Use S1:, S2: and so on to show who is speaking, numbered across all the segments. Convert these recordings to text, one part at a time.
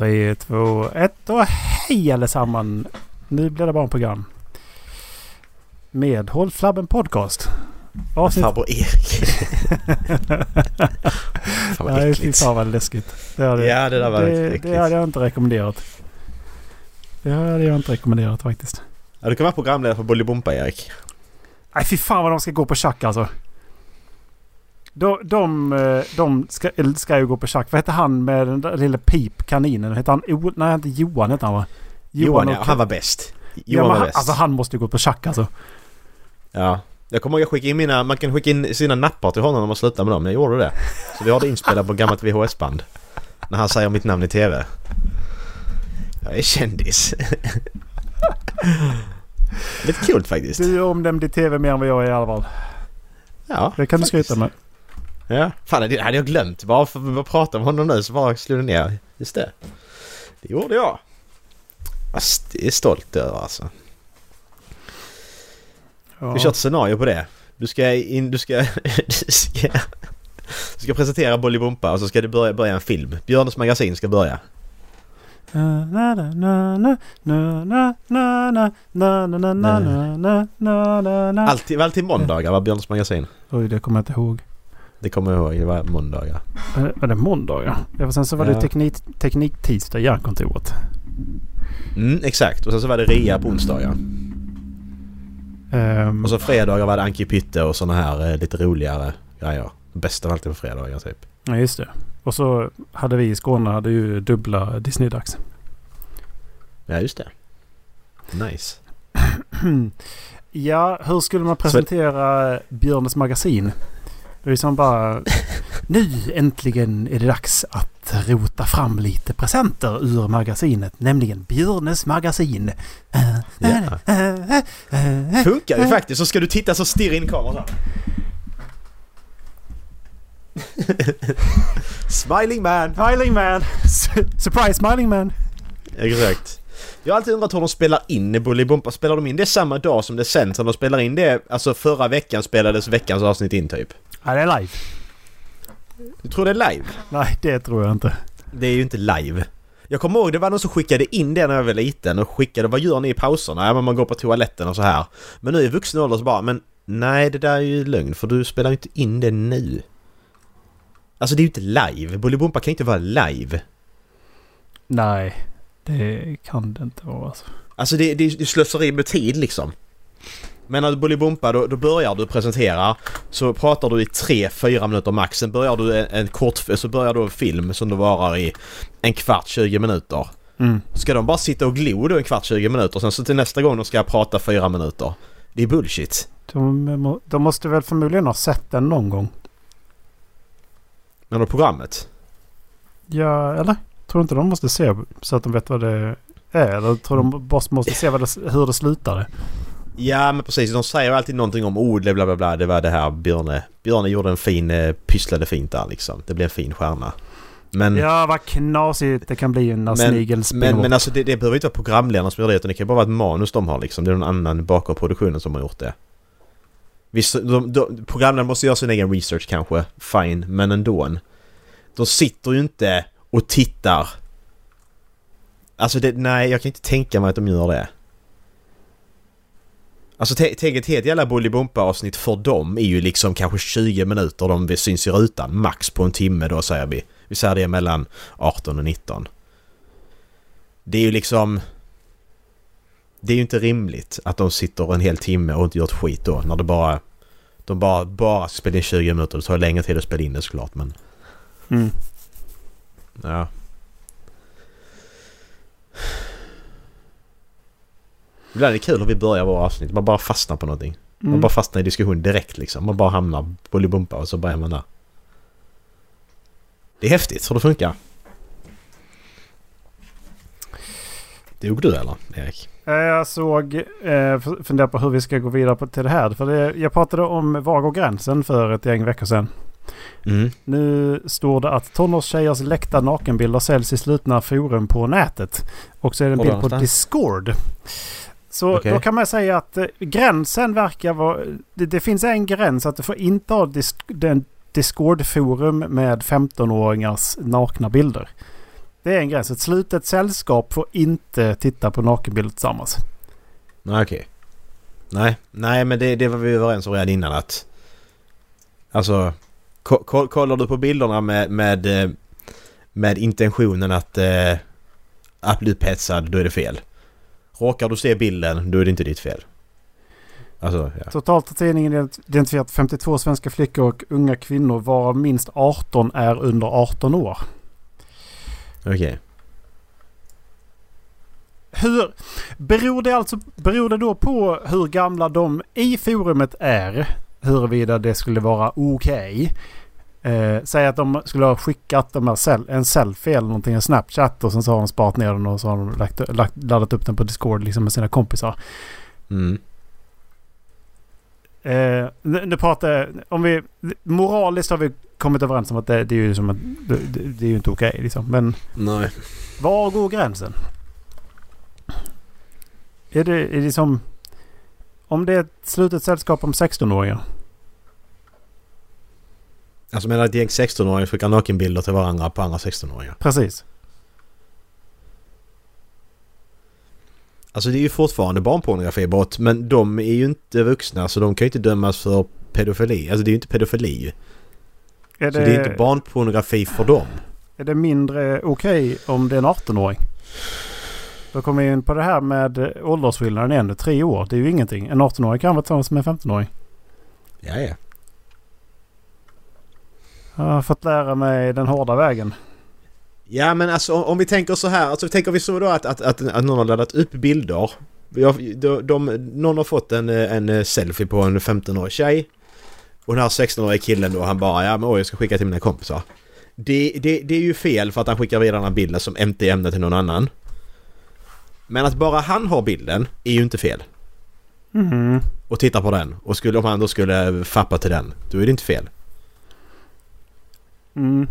S1: Tre, två, ett och hej allesammans! Nu blir det barnprogram. Med Håll Flabben Podcast.
S2: Avsnitt... Farbror Erik.
S1: fan vad Nej, fy fan vad läskigt.
S2: Det hade, ja, det där var det,
S1: äckligt. det hade jag inte rekommenderat. Det hade jag inte rekommenderat faktiskt.
S2: Ja, du kan vara programledare för Bolibompa Erik.
S1: Nej fy fan vad de ska gå på schack alltså. De, de, eh, de ska, ska ju gå på schack. Vad heter han med den där lilla pip kaninen? Heter han o, Nej inte Johan heter han va?
S2: Johan, Johan ja, han var bäst.
S1: Johan ja, var bäst. Alltså han måste ju gå på schack alltså.
S2: Ja. Jag kommer ihåg jag skickade in mina... Man kan skicka in sina nappar till honom när man slutar med dem. Jag gjorde det. Så vi har det inspelat på gammalt VHS-band. När han säger mitt namn i TV. Jag är kändis. Lite kul faktiskt.
S1: Du omnämnde TV mer än vad jag är i alla fall.
S2: Ja,
S1: Det kan faktiskt. du skryta med.
S2: Ja, fan det hade jag glömt. Bara för att prata om honom nu så bara slog det ner. Just det. Det gjorde jag. Det är stolt över alltså. Ja. Vi kör ett scenario på det. Du ska in, du ska, du ska, du ska presentera Bolibompa och så ska det börja, börja en film. Björnes magasin ska börja. Alltid, alltid måndagar var Björnes magasin.
S1: Oj, det kommer jag inte ihåg.
S2: Det kommer jag ihåg. Det var måndagar.
S1: Var det måndagar? Ja, sen så var ja. det teknik, tekniktisdag i järnkontoret.
S2: Mm, exakt. Och sen så var det rea på onsdagar. Um, och så fredagar var det Anki Pytte och sådana här eh, lite roligare grejer. Bästa var alltid på fredagar typ.
S1: Ja, just det. Och så hade vi i Skåne hade ju dubbla Disney-dags.
S2: Ja, just det. Nice.
S1: ja, hur skulle man presentera så... Björnes magasin? Det är som bara... nu äntligen är det dags att rota fram lite presenter ur magasinet. Nämligen Björnes magasin.
S2: Ja. Funkar ju faktiskt. Så ska du titta så stirr in kameran smiling man!
S1: Smiling man! Surprise smiling man!
S2: Exakt. Jag har alltid undrat hur de spelar in Bolibompa. Spelar de in det samma dag som det sänds? Eller de spelar in det... Alltså förra veckan spelades veckans avsnitt in typ?
S1: Ja, det är live.
S2: Du tror det är live?
S1: Nej, det tror jag inte.
S2: Det är ju inte live. Jag kommer ihåg det var någon som skickade in det när jag var liten och skickade vad gör ni i pauserna? Ja men man går på toaletten och så här. Men nu i vuxen ålder så bara men nej det där är ju lögn för du spelar ju inte in det nu. Alltså det är ju inte live. Bolibompa kan ju inte vara live.
S1: Nej, det kan det inte vara alltså.
S2: Alltså det, det, det är slöseri med tid liksom. Men när du Bolibompa då, då börjar du presentera så pratar du i 3-4 minuter max. Sen börjar du en, en kort... Så börjar du en film som du varar i en kvart 20 minuter. Mm. Ska de bara sitta och glo då en kvart 20 minuter sen så till nästa gång de ska prata 4 minuter. Det är bullshit.
S1: De, de måste väl förmodligen ha sett den någon gång.
S2: Du programmet?
S1: Ja, eller? Tror inte de måste se så att de vet vad det är? Eller tror de bara måste se vad det, hur det slutade?
S2: Ja men precis, de säger alltid någonting om oh bla bla bla, det var det här Björne. Björne gjorde en fin, eh, pysslade fint där liksom. Det blev en fin stjärna.
S1: Men, ja vad knasigt det kan bli när snigel
S2: men, men alltså det, det behöver inte vara programledarna som gör det utan det kan bara vara ett manus de har liksom. Det är någon annan bakom produktionen som har gjort det. Visst, de, de, programledarna måste göra sin egen research kanske, fine, men ändå. De sitter ju inte och tittar. Alltså det, nej jag kan inte tänka mig att de gör det. Alltså tänk ett helt jävla Bolibompa avsnitt för dem är ju liksom kanske 20 minuter de syns i rutan. Max på en timme då säger vi. Vi säger det mellan 18 och 19. Det är ju liksom... Det är ju inte rimligt att de sitter en hel timme och inte gör ett skit då när det bara... De bara, bara spelar in 20 minuter. Det tar längre tid att spela in det såklart men... Mm. Ja. Ibland är det kul hur vi börjar våra avsnitt. Man bara fastnar på någonting. Mm. Man bara fastnar i diskussion direkt liksom. Man bara hamnar Bolibompa och så börjar man där. Det är häftigt hur det funkar. Dog du eller Erik?
S1: Jag såg, eh, funderar på hur vi ska gå vidare på, till det här. För det, jag pratade om Var går gränsen för ett gäng veckor sedan. Mm. Nu står det att tonårstjejers läckta nakenbilder säljs i slutna forum på nätet. Och så är det en bild på Discord. Så okay. då kan man säga att eh, gränsen verkar vara... Det, det, finns en gräns att du får inte ha den Discord-forum med 15-åringars nakna bilder. Det är en gräns. Ett slutet sällskap får inte titta på nakenbilder tillsammans.
S2: Okej. Nej, nej men det, det var vi överens om redan innan att... Alltså... ko- kollar du på bilderna med, med, eh, med intentionen att, eh, att bli upphetsad, då är det fel. Råkar du se bilden, då är det inte ditt fel. Alltså, ja.
S1: Totalt har tidningen identifierat 52 svenska flickor och unga kvinnor varav minst 18 är under 18 år.
S2: Okej. Okay.
S1: Hur, beror det alltså beror det då på hur gamla de i forumet är? Huruvida det skulle vara okej? Okay. Eh, säg att de skulle ha skickat de här en selfie eller någonting, en Snapchat och sen så har de sparat ner den och så har de lagt, lagt, laddat upp den på Discord liksom med sina kompisar.
S2: Mm.
S1: Eh, nu pratar om vi... Moraliskt har vi kommit överens om att det, det är ju som att, det, det, är ju inte okej liksom. Men...
S2: Nej.
S1: Var går gränsen? Är det, är det som... Om det är ett slutet sällskap om 16-åringar?
S2: Alltså menar ett gäng 16-åringar skickar nakenbilder till varandra på andra 16-åringar?
S1: Precis.
S2: Alltså det är ju fortfarande barnpornografibrott men de är ju inte vuxna så de kan ju inte dömas för pedofili. Alltså det är ju inte pedofili. Är det, så det är inte barnpornografi för dem.
S1: Är det mindre okej okay om det är en 18-åring? Då kommer vi in på det här med åldersskillnaden igen. Tre år, det är ju ingenting. En 18-åring kan vara tillsammans med en 15-åring.
S2: Ja, ja.
S1: Jag har fått lära mig den hårda vägen.
S2: Ja men alltså om vi tänker så här, alltså tänker vi så då att, att, att, att någon har laddat upp bilder. De, de, någon har fått en, en selfie på en 15-årig tjej. Och den här 16-åriga killen då han bara ja men oj jag ska skicka till mina kompisar. Det, det, det är ju fel för att han skickar vidare den här bilden som inte är ämnad till någon annan. Men att bara han har bilden är ju inte fel.
S1: Mm.
S2: Och titta på den. Och skulle, om han då skulle fappa till den, då är det inte fel.
S1: Mm.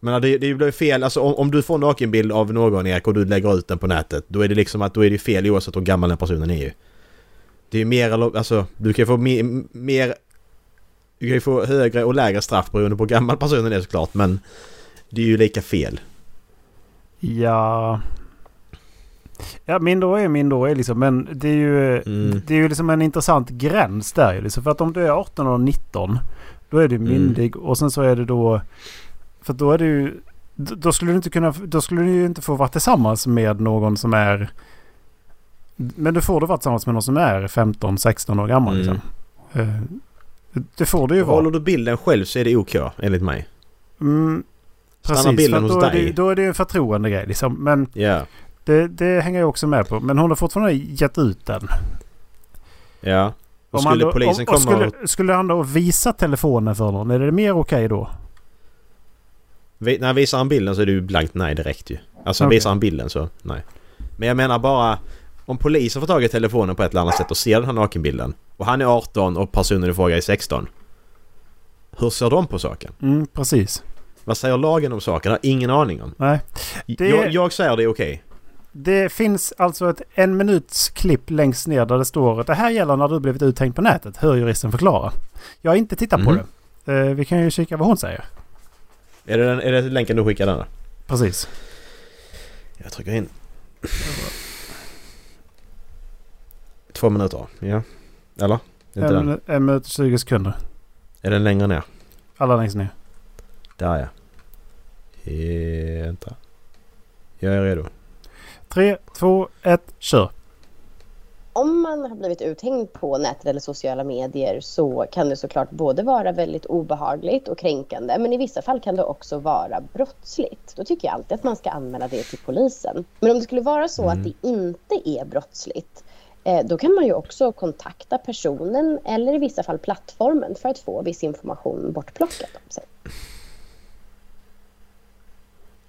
S2: Men det, det blir fel, alltså om, om du får en nakenbild av någon Erik och du lägger ut den på nätet Då är det liksom att då är det fel oavsett hur gammal den personen är ju. Det är ju mer eller alltså du kan ju få mer, mer Du kan ju få högre och lägre straff beroende på hur gammal personen är såklart men Det är ju lika fel.
S1: Ja Ja mindre är mindre är liksom men det är ju mm. Det är ju liksom en intressant gräns där ju liksom för att om du är 18 och 19 Då är du mm. myndig mm. och sen så är det då för då är det ju... Då skulle du inte kunna... Då skulle du ju inte få vara tillsammans med någon som är... Men du får du vara tillsammans med någon som är 15-16 år gammal mm. liksom. Eh, det får du ju vara.
S2: Håller du bilden själv så är det OK enligt mig.
S1: Mm, precis, bilden hos då, dig. Är det, då är det en förtroende grej liksom. Men
S2: yeah.
S1: Det, det hänger jag också med på. Men hon har fortfarande gett ut den.
S2: Ja. Och skulle då, polisen komma och...
S1: Skulle, skulle han då visa telefonen för någon? Är det mer okej okay då?
S2: När visar han bilden så är det ju blankt nej direkt ju. Alltså okay. visar han bilden så nej. Men jag menar bara om polisen får tag i telefonen på ett eller annat sätt och ser den här nakenbilden och han är 18 och personen i fråga är 16. Hur ser de på saken?
S1: Mm, precis.
S2: Vad säger lagen om saken? Jag har ingen aning om.
S1: Nej.
S2: Det... Jag, jag säger det är okej. Okay.
S1: Det finns alltså ett en minuts klipp längst ner där det står att det här gäller när du blivit uthängd på nätet. Hör juristen förklara. Jag har inte tittat mm. på det. Uh, vi kan ju kika vad hon säger.
S2: Är det, den, är det länken du skickar den?
S1: Precis.
S2: Jag trycker in. Två minuter, ja. Eller?
S1: Inte en, den. en minut och 20 sekunder.
S2: Är den längre ner?
S1: Allra längst ner.
S2: Där ja. Vänta. Jag är redo.
S1: Tre, två, ett, kör
S3: om man har blivit uthängd på nätet eller sociala medier så kan det såklart både vara väldigt obehagligt och kränkande men i vissa fall kan det också vara brottsligt. Då tycker jag alltid att man ska anmäla det till polisen. Men om det skulle vara så mm. att det inte är brottsligt eh, då kan man ju också kontakta personen eller i vissa fall plattformen för att få viss information bortplockad om sig.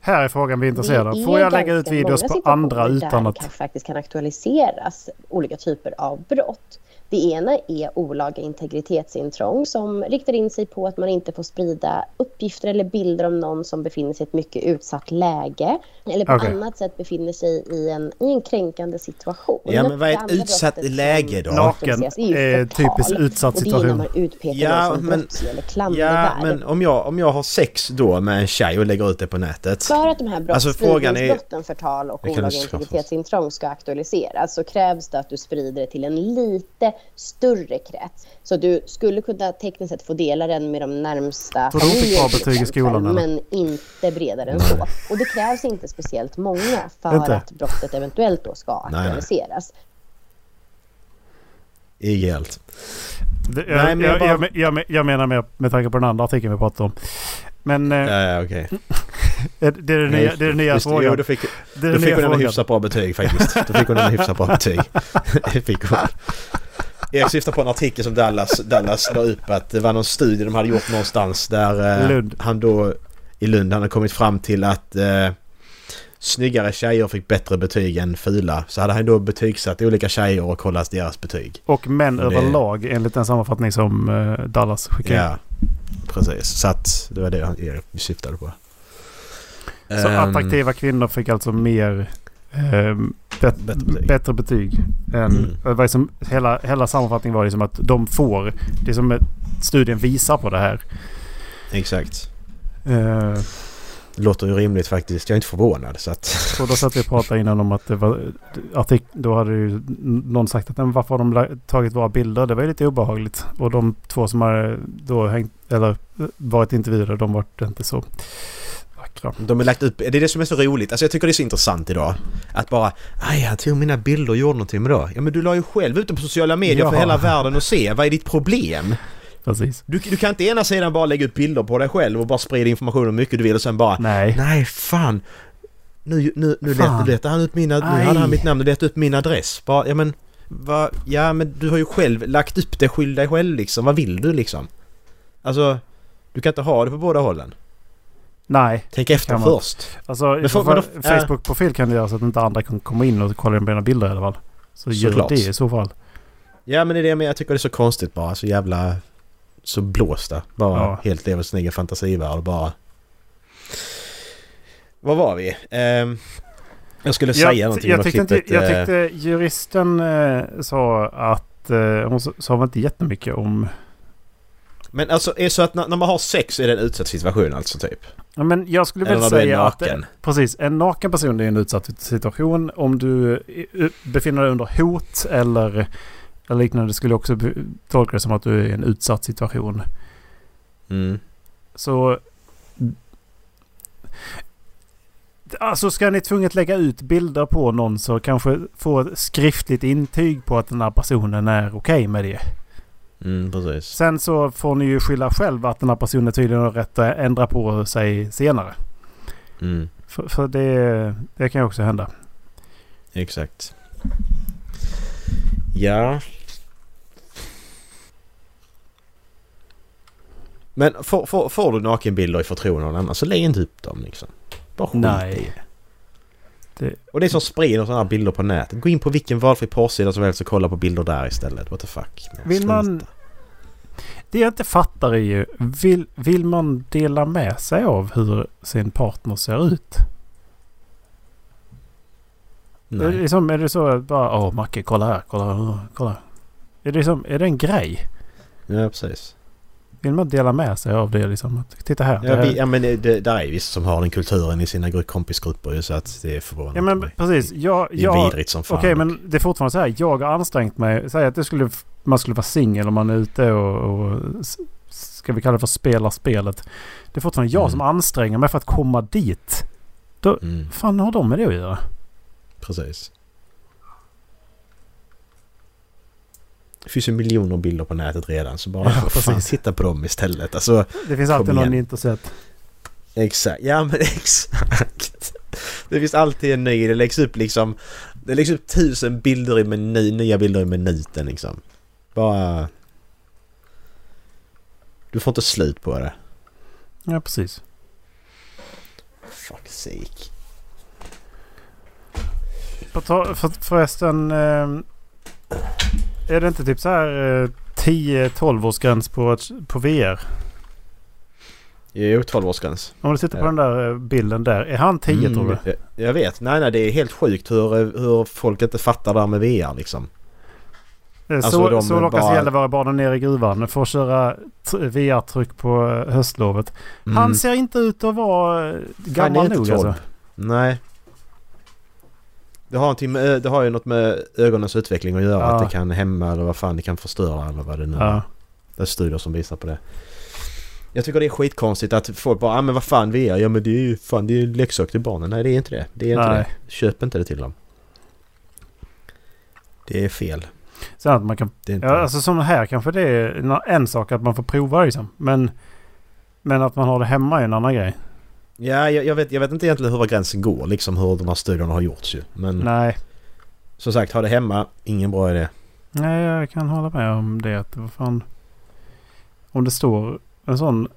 S1: Här är frågan vi är intresserade av. Får jag lägga ut videos på andra utan att...
S3: Det faktiskt kan aktualiseras olika typer av brott. Det ena är olaga integritetsintrång som riktar in sig på att man inte får sprida uppgifter eller bilder om någon som befinner sig i ett mycket utsatt läge eller på
S1: Okej.
S3: annat sätt befinner sig i en, i en kränkande situation.
S2: Ja, men vad är ett utsatt läge då?
S1: Naken
S3: är förtal.
S1: typiskt utsatt
S3: Och det är när
S1: situation.
S3: man utpekar
S2: Ja, men-
S3: eller
S2: Ja, men om jag, om jag har sex då med en tjej och lägger ut det på nätet.
S3: För att de här brott,
S2: Alltså, frågan är-
S3: spridningsbrotten, förtal och olaga integritetsintrång ska aktualiseras så krävs det att du sprider det till en lite större krets. Så du skulle kunna tekniskt sett få dela den med de närmsta
S1: bra
S3: familjen till
S1: betyg i
S3: exempel,
S1: skolan, eller?
S3: Men inte bredare än så. Och det krävs inte speciellt många för
S1: Inte?
S3: att brottet eventuellt då ska
S2: nej.
S3: aktualiseras.
S2: Ideellt.
S1: Det,
S2: Nej,
S1: jag,
S2: men jag bara-
S1: jag, jag, jag menar med, med tanke på den andra artikeln vi pratade om. Men eh,
S2: Ja, ja, okej.
S1: det, är den nya, det är den nya
S2: Just det,
S1: frågan.
S2: Jo, då fick,
S1: det är
S2: då fick hon en hyfsat bra betyg faktiskt. Då fick hon en hyfsat bra betyg. Det fick hon. Jag syftar på en artikel som Dallas, Dallas la upp att det var någon studie de hade gjort någonstans där eh,
S1: Lund.
S2: han då i Lund han hade kommit fram till att eh, snyggare tjejer fick bättre betyg än fula. Så hade han då betygsatt olika tjejer och kollat deras betyg.
S1: Och män
S2: Och det-
S1: överlag enligt den sammanfattning som eh, Dallas skickade.
S2: Ja, precis. Så att det var det han syftade på.
S1: Så
S2: Ehm,
S1: attraktiva kvinnor fick alltså mer ehm, bet,
S2: Bättre betyg.
S1: bättre betyg. Än,
S2: Mm.
S1: liksom, hela, hela sammanfattningen var liksom att de får, det som studien visar på det här.
S2: Exakt.
S1: Eh,
S2: Det låter ju rimligt faktiskt. Jag är inte förvånad. Så att...
S1: och då satt vi och pratade innan om att det var artik, då hade ju någon sagt att "Men varför har de tagit våra bilder? Det var ju lite obehagligt. Och de två som har då hängt, eller varit intervjuade, de var inte så vackra.
S2: De har lagt upp, det är det som är så roligt. Alltså jag tycker det är så intressant idag. Att bara, aj jag tog mina bilder och gjorde någonting med det. Ja men du la ju själv ut dem på sociala medier för
S1: Ja.
S2: hela världen att se. Vad är ditt problem?
S1: Precis.
S2: Du, du kan inte ena sidan bara lägga ut bilder på dig själv och bara sprida information om mycket du vill och sen bara,
S1: Nej.
S2: nej fan. Nu, nu, nu
S1: Fan.
S2: let- letade han ut min, ad- nu hade han mitt namn och letade ut min adress. Bara, ja men, va, ja men du har ju själv lagt upp det, skyll dig själv liksom. Vad vill du liksom? Alltså, du kan inte ha det på båda hållen.
S1: Nej.
S2: Tänk efter
S1: man.
S2: först.
S1: Alltså,
S2: Men
S1: för,
S2: men då-
S1: Facebook-profil kan du göra så att inte andra kan komma in och kolla dina bilder i alla fall. Så gör
S2: Såklart.
S1: det i så fall.
S2: Ja men det är det men jag tycker det är så konstigt bara. Så jävla... Så blåsta. Bara
S1: Ja.
S2: helt lever sin egen fantasivärld bara... Vad var vi? Ehm, jag skulle säga
S1: jag,
S2: någonting
S1: jag, tyckte inte,
S2: klippet.
S1: jag
S2: eh,
S1: tyckte juristen eh, sa att... Eh, hon sa väl inte jättemycket om...
S2: Men alltså är det så att när, när man har sex är det en utsatt situation alltså typ?
S1: Ja, men jag skulle
S2: Eller
S1: väl säga att... Precis. En naken person är en utsatt situation. Om du befinner dig under hot eller, eller liknande skulle jag också tolka det som att du är i en utsatt situation.
S2: Mm.
S1: Så... Alltså ska ni tvunget lägga ut bilder på någon så kanske få ett skriftligt intyg på att den här personen är okej med det.
S2: Mm, precis.
S1: Sen så får ni ju skylla själv att den här personen tydligen har rätt att ändra på sig senare.
S2: Mm,
S1: För, för det, det kan ju också hända.
S2: exakt. Ja. Men får, får, får du nakenbilder i förtroende av någon annan så lägg inte upp dem liksom. Bara skit i
S1: Nej.
S2: det.
S1: Det,
S2: Och det är som sprider sådana här bilder på nätet. Gå in på vilken valfri porrsida som helst och kolla på bilder där istället. What the fuck. Men
S1: Vill man- det jag inte fattar är ju, vill, vill man dela med sig av hur sin partner ser ut? Är
S2: Nej.
S1: liksom, är det så att bara åh Macke kolla här, kolla här, kolla. Är det, liksom, är det en grej?
S2: Ja, precis.
S1: Vill man dela med sig av det liksom? Att, titta här. det
S2: Ja,
S1: här.
S2: vi, ja men det, där är vissa som har den kulturen i sina gru- kompisgrupper ju så att det är förvånande
S1: ja men
S2: mig.
S1: precis. Jag,
S2: Det är
S1: jag,
S2: vidrigt som fan.
S1: Okej men det är fortfarande så här. Jag har ansträngt mig. Säg att det skulle, man skulle vara singel om man är ute och, och ska vi kalla det för spela spelet. Det är fortfarande jag
S2: Mm.
S1: som anstränger mig för att komma dit.
S2: Mm,
S1: Vad fan har de med det att göra?
S2: precis. Det finns ju miljoner bilder på nätet redan så bara
S1: Ja,
S2: fan, titta på dem istället. Alltså
S1: Det finns alltid någon
S2: igen.
S1: inte sett.
S2: exakt. Ja men exakt. Det finns alltid en ny. Det läggs upp liksom. Det läggs upp tusen bilder i meny, nya bilder i minuten liksom. Bara... Du får inte slut på det.
S1: Ja precis.
S2: Fuck sake.
S1: För, förresten. Eh, är det inte typ så här eh, 10-12 årsgräns på, på VR?
S2: Jo, 12-årsgräns.
S1: Om du tittar på den där eh, bilden där. Är han 10 mm, tror
S2: du? Jag vet. Nej, nej. Det är helt sjukt hur, hur folk inte fattar det här med VR liksom.
S1: Eh, alltså, så, så lockas bara... Gällivarebarnen ner i gruvan. Får köra VR-tryck på eh, höstlovet. Mm. Han ser inte ut att vara gammal nog alltså.
S2: Nej. Det har, med, det har ju något med ögonens utveckling att göra. Ja. Att det kan hämma eller vad fan det kan förstöra eller vad det nu är. Ja. Det är studier som visar på det. Jag tycker det är skitkonstigt att folk bara ah, men vad fan VR? Ja men det är ju fan det är leksak till barnen. Nej det är inte det. Det är inte Nej. det. Köp inte det till dem. Det är fel.
S1: Så att man kan... Inte... Ja, alltså som här kanske det är en sak att man får prova liksom. Men, men att man har det hemma är en annan grej.
S2: Ja, jag, jag, vet, jag vet inte egentligen hur gränsen går liksom hur de här studierna har gjorts ju. Men...
S1: Nej.
S2: Som sagt, ha det hemma, ingen bra idé.
S1: Nej, jag kan hålla med om det. Att vad fan... Om det står en sån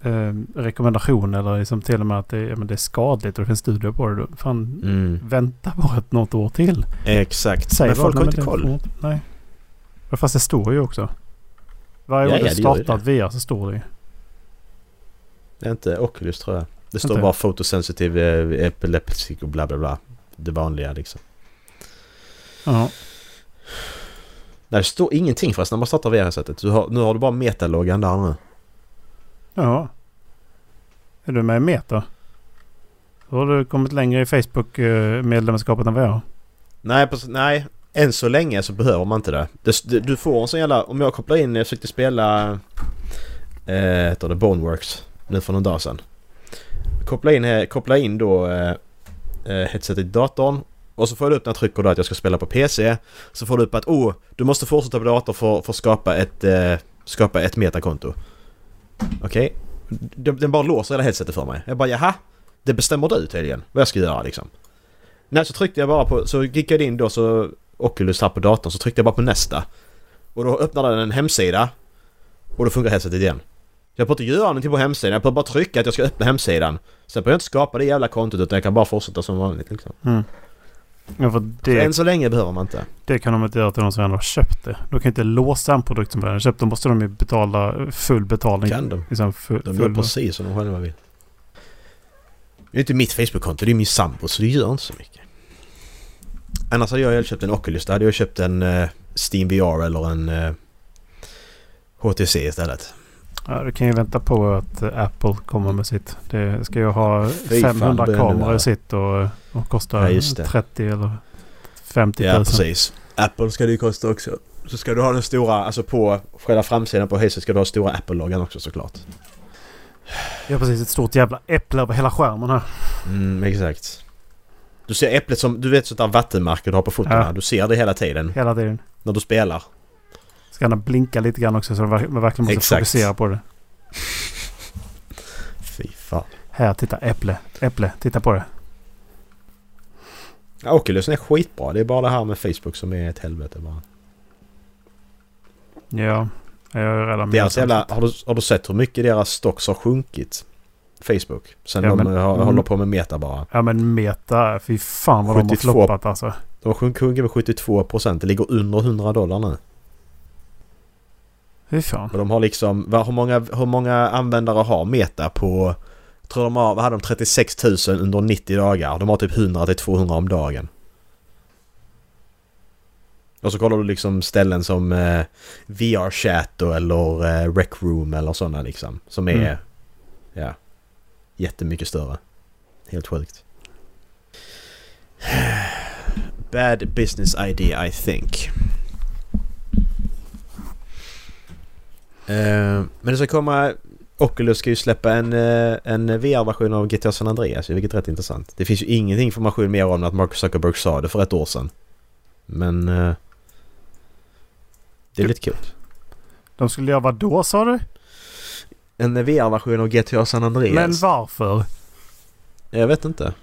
S1: eh, rekommendation eller liksom till och med att det, ja, men det är skadligt och det finns studier på det. Då, fan, mm. vänta bara ett, något år till.
S2: Exakt. Säg men folk har inte koll.
S1: nej. Fast det står ju också. Varje ja, år du startar ett VR så står det ju.
S2: Det är inte Oculus tror jag. Det står inte. bara fotosensitiv eh, epilepsi och bla bla bla. Det vanliga liksom.
S1: Ja.
S2: Nej, det står ingenting förresten när man startar VR-sättet. Nu har du bara metaloggan där nu.
S1: Ja. Är du med i Meta? Då har du kommit längre i Facebook-medlemskapet än vad jag har.
S2: Nej, nej, än så länge så behöver man inte det. det du får en sån jävla... Om jag kopplar in... Jag försökte spela... Eh, heter det Boneworks nu för någon dag sedan. Koppla in, koppla in då eh, eh, headsetet i datorn och så får du upp när jag trycker då att jag ska spela på PC. Så får du upp att oh, du måste fortsätta på dator för, för att skapa ett, eh, skapa ett metakonto. Okej? Okay. Den bara låser hela headsetet för mig. Jag bara jaha? Det bestämmer du tydligen vad jag ska göra liksom. Nej, så tryckte jag bara på, så gick jag in då så Oculus här på datorn så tryckte jag bara på nästa. Och då öppnade den en hemsida. Och då funkar headsetet igen. Jag behöver inte göra någonting på hemsidan. Jag behöver bara trycka att jag ska öppna hemsidan. Sen behöver jag inte skapa det jävla kontot utan jag kan bara fortsätta som vanligt liksom.
S1: Mm. Ja, för det, för
S2: än så länge behöver man inte.
S1: Det kan de inte göra till de som ändå har köpt det. De kan inte låsa en produkt som redan köpt. Då måste de ju betala full betalning.
S2: Kan de?
S1: Liksom full,
S2: de gör precis som de själva vill. Det är inte mitt Facebook-konto, det är min sambo så det gör inte så mycket. Annars hade jag köpt en Oculus. Då hade jag köpt en uh, Steam VR eller en uh, eh, HTC istället.
S1: Ja, du kan ju vänta på att Apple kommer med sitt. Det ska ju ha 500 kameror i sitt och, och kosta ja, 30 eller 50 000.
S2: Ja, precis. Apple ska det ju kosta också. Så ska du ha den stora, alltså på själva framsidan på huset ska du ha stora Apple-loggan också såklart.
S1: Ja precis, ett stort jävla äpple över hela skärmen här.
S2: Mm, exakt. Du ser äpplet som, du vet sånt där vattenmärke du har på fötterna. Ja. Du ser det hela tiden.
S1: Hela tiden.
S2: När du spelar.
S1: Ska den blinka lite grann också så man verkligen måste Exakt. fokusera på det.
S2: Fy fan.
S1: Här, titta. Äpple. Äpple. Titta på det.
S2: Ja, Oculus är skitbra. Det är bara det här med Facebook som är ett helvete bara.
S1: Ja. Jag är redan
S2: med. Deras jävla, har, du, har du sett hur mycket deras stocks har sjunkit? Facebook. Sen ja, de men, har, mm, håller på med Meta bara.
S1: Ja men Meta, fy fan vad 72, de har floppat alltså.
S2: De har sjunkit med 72 procent. Det ligger under 100 dollar nu. Men de har liksom, hur många, hur många användare har Meta på... Jag tror de har, vad hade de, 36 000 under 90 dagar. De har typ 100 till 200 om dagen. Och så kollar du liksom ställen som eh, VR-chat eller eh, Rec Room eller sådana liksom. Som är, mm. ja, jättemycket större. Helt sjukt. Bad business idea I think. Men det ska komma... Oculus ska ju släppa en, eh, en VR-version av GTA San Andreas vilket är rätt intressant. Det finns ju ingen information mer om att Mark Zuckerberg sa det för ett år sedan. Men... Eh, det är lite kul.
S1: De skulle göra vad då sa du?
S2: En VR-version av GTA San Andreas.
S1: Men varför?
S2: Jag vet inte.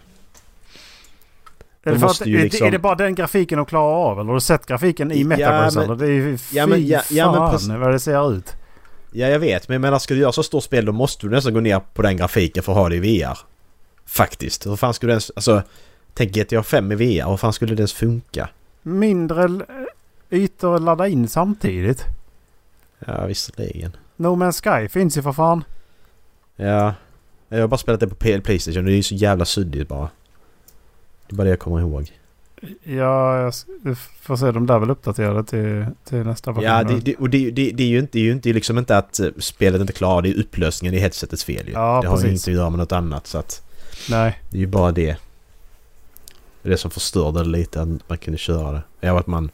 S1: Är det, att, liksom... är det bara den grafiken de klarar av? Eller har du sett grafiken i Metaverse? Ja, men? Det är ju fy ja, men, ja, ja, fan vad det ser ut.
S2: Ja, jag vet. Men jag menar, ska du göra så stort spel då måste du nästan gå ner på den grafiken för att ha det i VR. Faktiskt. Hur fan skulle det ens... Alltså... Tänk GTA 5 i VR. Hur fan skulle det ens funka?
S1: Mindre... ytor att ladda in samtidigt.
S2: Ja, visserligen.
S1: No Man's Sky finns ju för fan.
S2: Ja. Jag har bara spelat det på Playstation och det är ju så jävla suddigt bara. Det är bara det jag kommer ihåg.
S1: Ja, jag får se. De där väl uppdaterade till, till nästa
S2: version. Ja, det, det, och det, det, det, är ju inte, det är ju inte, liksom inte att eh, spelet inte klarar det är upplösningen i headsetets fel ju. Ja, det har ju inte att göra med något annat så att...
S1: Nej.
S2: Det är ju bara det. Det som förstörde det lite att man kunde köra det. Ja, att man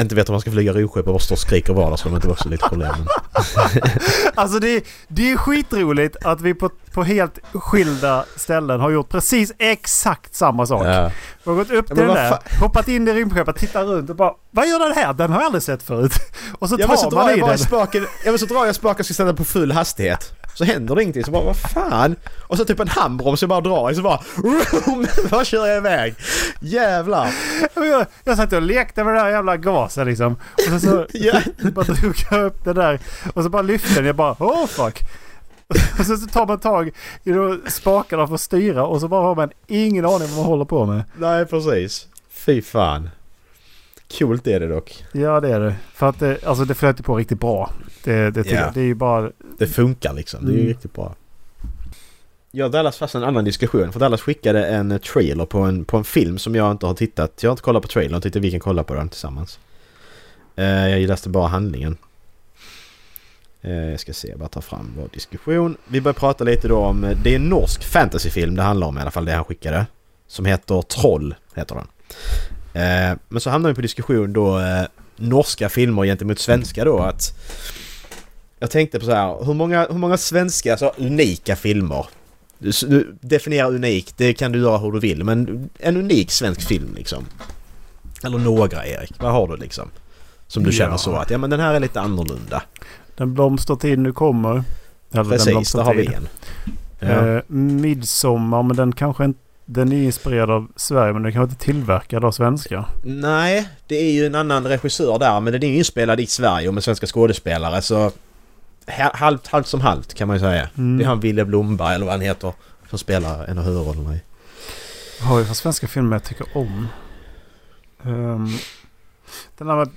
S2: inte vet om man ska flyga rymdskepp och bara står och skriker vardagsrum. Det var också lite problem.
S1: alltså det, det är skitroligt att vi på, på helt skilda ställen har gjort precis exakt samma sak. Ja. Vi har gått upp till den där, hoppat in i rymdskeppet, tittat runt och bara Vad gör den här? Den har jag aldrig sett förut. Och så tar ja, så man i den.
S2: Spaken, ja men så drar jag spaken och ska ställa på full hastighet. Så händer det ingenting. Så bara vad fan? Och så typ en handbroms jag bara drar i så bara... Vad kör jag iväg? Jävlar!
S1: Jag, jag satt och lekte med det där jävla gasen liksom. Och sen så yeah. bara drog jag upp det där. Och så bara lyfte den. Jag bara oh fuck. Och sen så tar man tag i spakarna för att styra och så bara har man ingen aning vad man håller på med.
S2: Nej precis. Fy fan. Coolt är det dock.
S1: Ja det är det. För att det, alltså det flöt på riktigt bra. Det, det, yeah. det är ju bara...
S2: Det funkar liksom. Det är ju mm. riktigt bra. Jag och Dallas fast en annan diskussion. För Dallas skickade en trailer på en, på en film som jag inte har tittat. Jag har inte kollat på trailern och tyckte vi kan kolla på den tillsammans. Uh, jag läste bara handlingen. Uh, jag ska se, bara ta fram vår diskussion. Vi börjar prata lite då om... Det är en norsk fantasyfilm det handlar om i alla fall, det han skickade. Som heter Troll, heter den. Men så hamnar vi på diskussion då norska filmer gentemot svenska då att... Jag tänkte på så här, hur många, hur många svenska så unika filmer? Du, definiera unik, det kan du göra hur du vill men en unik svensk film liksom. Eller några Erik, vad har du liksom? Som du känner så att, ja men den här är lite annorlunda.
S1: Den blomstertid nu kommer.
S2: Eller Precis, där har vi en.
S1: Ja. Eh, midsommar, men den kanske inte den är inspirerad av Sverige men den kanske inte tillverkad av svenska?
S2: Nej, det är ju en annan regissör där men den är inspelad i Sverige och med svenska skådespelare så... Halvt, halvt som halvt kan man ju säga. Mm. Det är han Ville Blomberg eller vad han heter som spelar en av huvudrollerna i.
S1: Har vi för svenska filmer jag tycker om? Um, den här med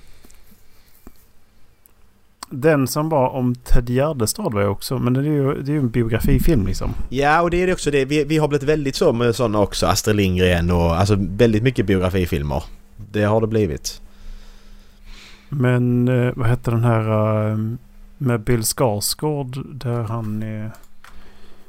S1: den som var om Ted Gärdestad var ju också, men det är ju, det är ju en biografifilm liksom.
S2: Ja, och det är det också det. Vi, vi har blivit väldigt så med sådana också. Astrid Lindgren och alltså väldigt mycket biografifilmer. Det har det blivit.
S1: Men eh, vad hette den här eh, med Bill Skarsgård där han är...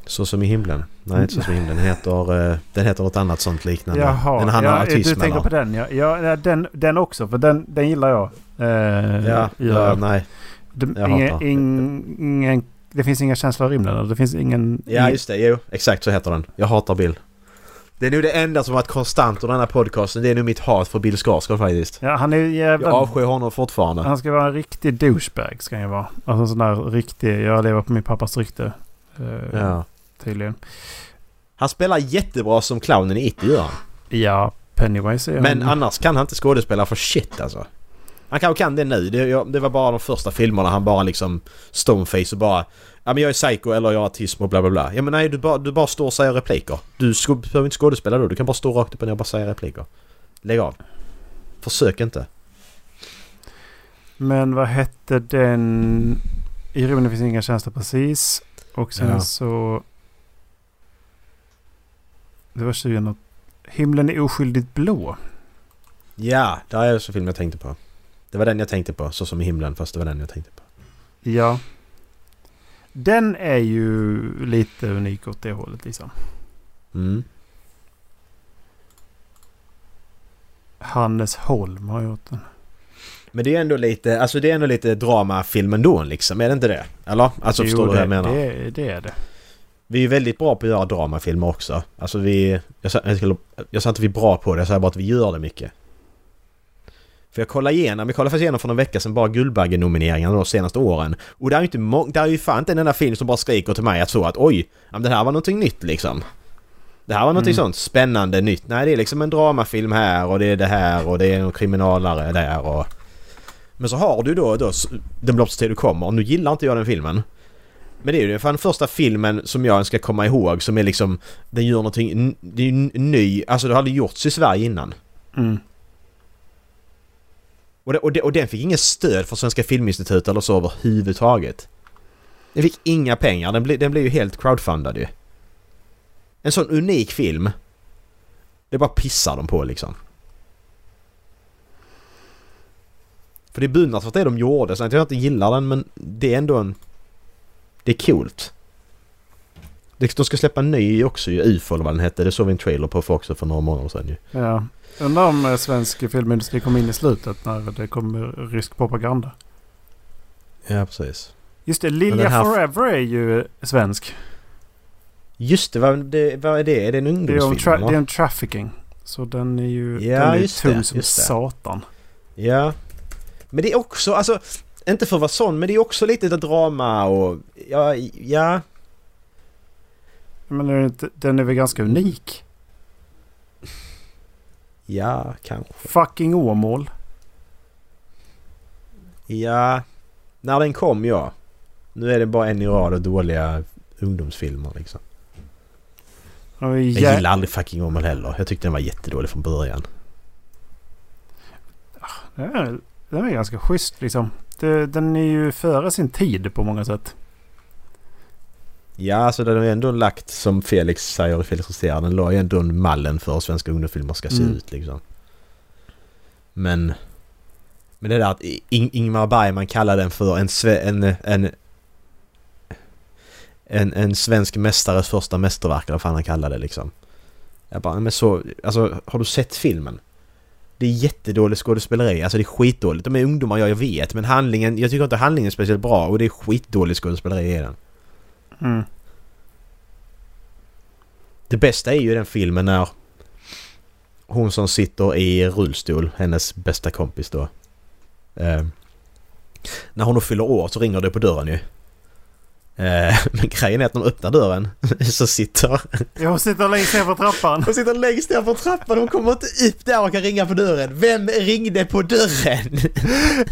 S2: Så som i himlen? Nej, så som i himlen. Heter, eh, den heter något annat sånt liknande.
S1: Jaha, den han ja, du tänker på den ja. ja den, den också, för den, den gillar jag.
S2: Eh, ja, ja, nej.
S1: Det, inga, ingen, det finns inga känslor i rymden. Det finns ingen...
S2: Ja just det, jo. Exakt så heter den. Jag hatar Bill. Det är nog det enda som varit konstant under den här podcasten. Det är nog mitt hat för Bill Skarsgård faktiskt.
S1: Ja, han är jävla...
S2: Jag avskyr honom fortfarande.
S1: Han ska vara en riktig douchebag ska han ju vara. Alltså en sån där riktig... Jag lever på min pappas rykte. Uh, ja. Tydligen.
S2: Han spelar jättebra som clownen i It, gör han.
S1: Ja, Pennywise är
S2: Men han... annars kan han inte skådespela för shit alltså. Han kanske kan det nu. Det, det, var bara de första filmerna han bara liksom stoneface och bara Ja men jag är psycho eller jag har autism och bla bla bla. Ja men nej du bara, du bara står och säger repliker. Du behöver inte skådespela då. Du kan bara stå rakt upp och ner och bara säga repliker. Lägg av. Försök inte.
S1: Men vad hette den... I rymden finns inga tjänster precis. Och sen ja. så... Det var 20 Himlen är oskyldigt blå.
S2: Ja, det är också film jag tänkte på. Det var den jag tänkte på, så som i himlen, fast det var den jag tänkte på.
S1: Ja. Den är ju lite unik åt det hållet liksom. Mm. Hannes Holm har gjort den.
S2: Men det är ändå lite, alltså det är ändå lite dramafilm ändå liksom, är det inte det? Eller? Alltså jo, förstår du vad jag menar?
S1: Det, det är det.
S2: Vi är väldigt bra på att göra dramafilmer också. Alltså vi... Jag sa, jag sa inte vi är bra på det, jag sa bara att vi gör det mycket. För jag kollade igenom, vi kollade faktiskt igenom för några veckor sedan bara Guldbagge-nomineringarna de senaste åren. Och det är ju inte det är ju fan inte en enda film som bara skriker till mig att så att oj, det här var någonting nytt liksom. Det här var någonting mm. sånt spännande nytt. Nej, det är liksom en dramafilm här och det är det här och det är en kriminalare där och... Men så har du då, då Den blomstertid du kommer. Nu gillar inte jag den filmen. Men det är ju den första filmen som jag ska komma ihåg som är liksom... Den gör någonting... Det är ny... Alltså det har aldrig gjorts i Sverige innan. Mm. Och, det, och, det, och den fick inget stöd från Svenska Filminstitutet eller så överhuvudtaget. Den fick inga pengar, den, ble, den blev ju helt crowdfundad ju. En sån unik film. Det bara pissar de på liksom. För det är beundransvärt det de gjorde. Sen att jag inte gillar den men det är ändå en... Det är coolt. De ska släppa en ny också ju, UFO eller vad den hette. Det såg vi en trailer på för också för några månader sedan ju.
S1: Ja. Undrar om eh, svensk filmindustri kom in i slutet när det kom rysk propaganda.
S2: Ja, precis.
S1: Just det, Lilja här... Forever är ju svensk.
S2: Just det vad, det, vad är det? Är det en ungdomsfilm?
S1: Det är, om det är en trafficking. Så den är ju ja, den är tung det, som satan.
S2: Ja. Men det är också, alltså... Inte för att vara sån, men det är också lite drama och... Ja, ja.
S1: Men den är väl ganska unik?
S2: Ja, kanske.
S1: Fucking Åmål.
S2: Ja, när den kom ja. Nu är det bara en i rad av dåliga ungdomsfilmer liksom. Jag gillar aldrig fucking Åmål heller. Jag tyckte den var jättedålig från början.
S1: Den är, den är ganska schysst liksom. den är ju före sin tid på många sätt.
S2: Ja, alltså den har ju ändå lagt som Felix säger Felix Roster, den la ju ändå en mallen för hur svenska ungdomsfilmer ska se mm. ut liksom. Men... Men det där att In Ingmar Bergman kallar den för en, en, en, en, en svensk mästares första mästerverk eller vad fan han kallar det liksom. Jag bara, men så, alltså har du sett filmen? Det är jättedåligt skådespeleri, alltså det är skitdåligt. De är ungdomar, ja jag vet, men handlingen, jag tycker inte handlingen är speciellt bra och det är skitdåligt skådespeleri i den. Mm. Det bästa är ju den filmen när hon som sitter i rullstol, hennes bästa kompis då. Eh, när hon fyller år så ringer det på dörren ju. Eh, men grejen är att de öppnar dörren så sitter...
S1: Jag sitter längst ner på trappan.
S2: Hon sitter längst ner på trappan. Hon kommer inte upp där och kan ringa på dörren. Vem ringde på dörren?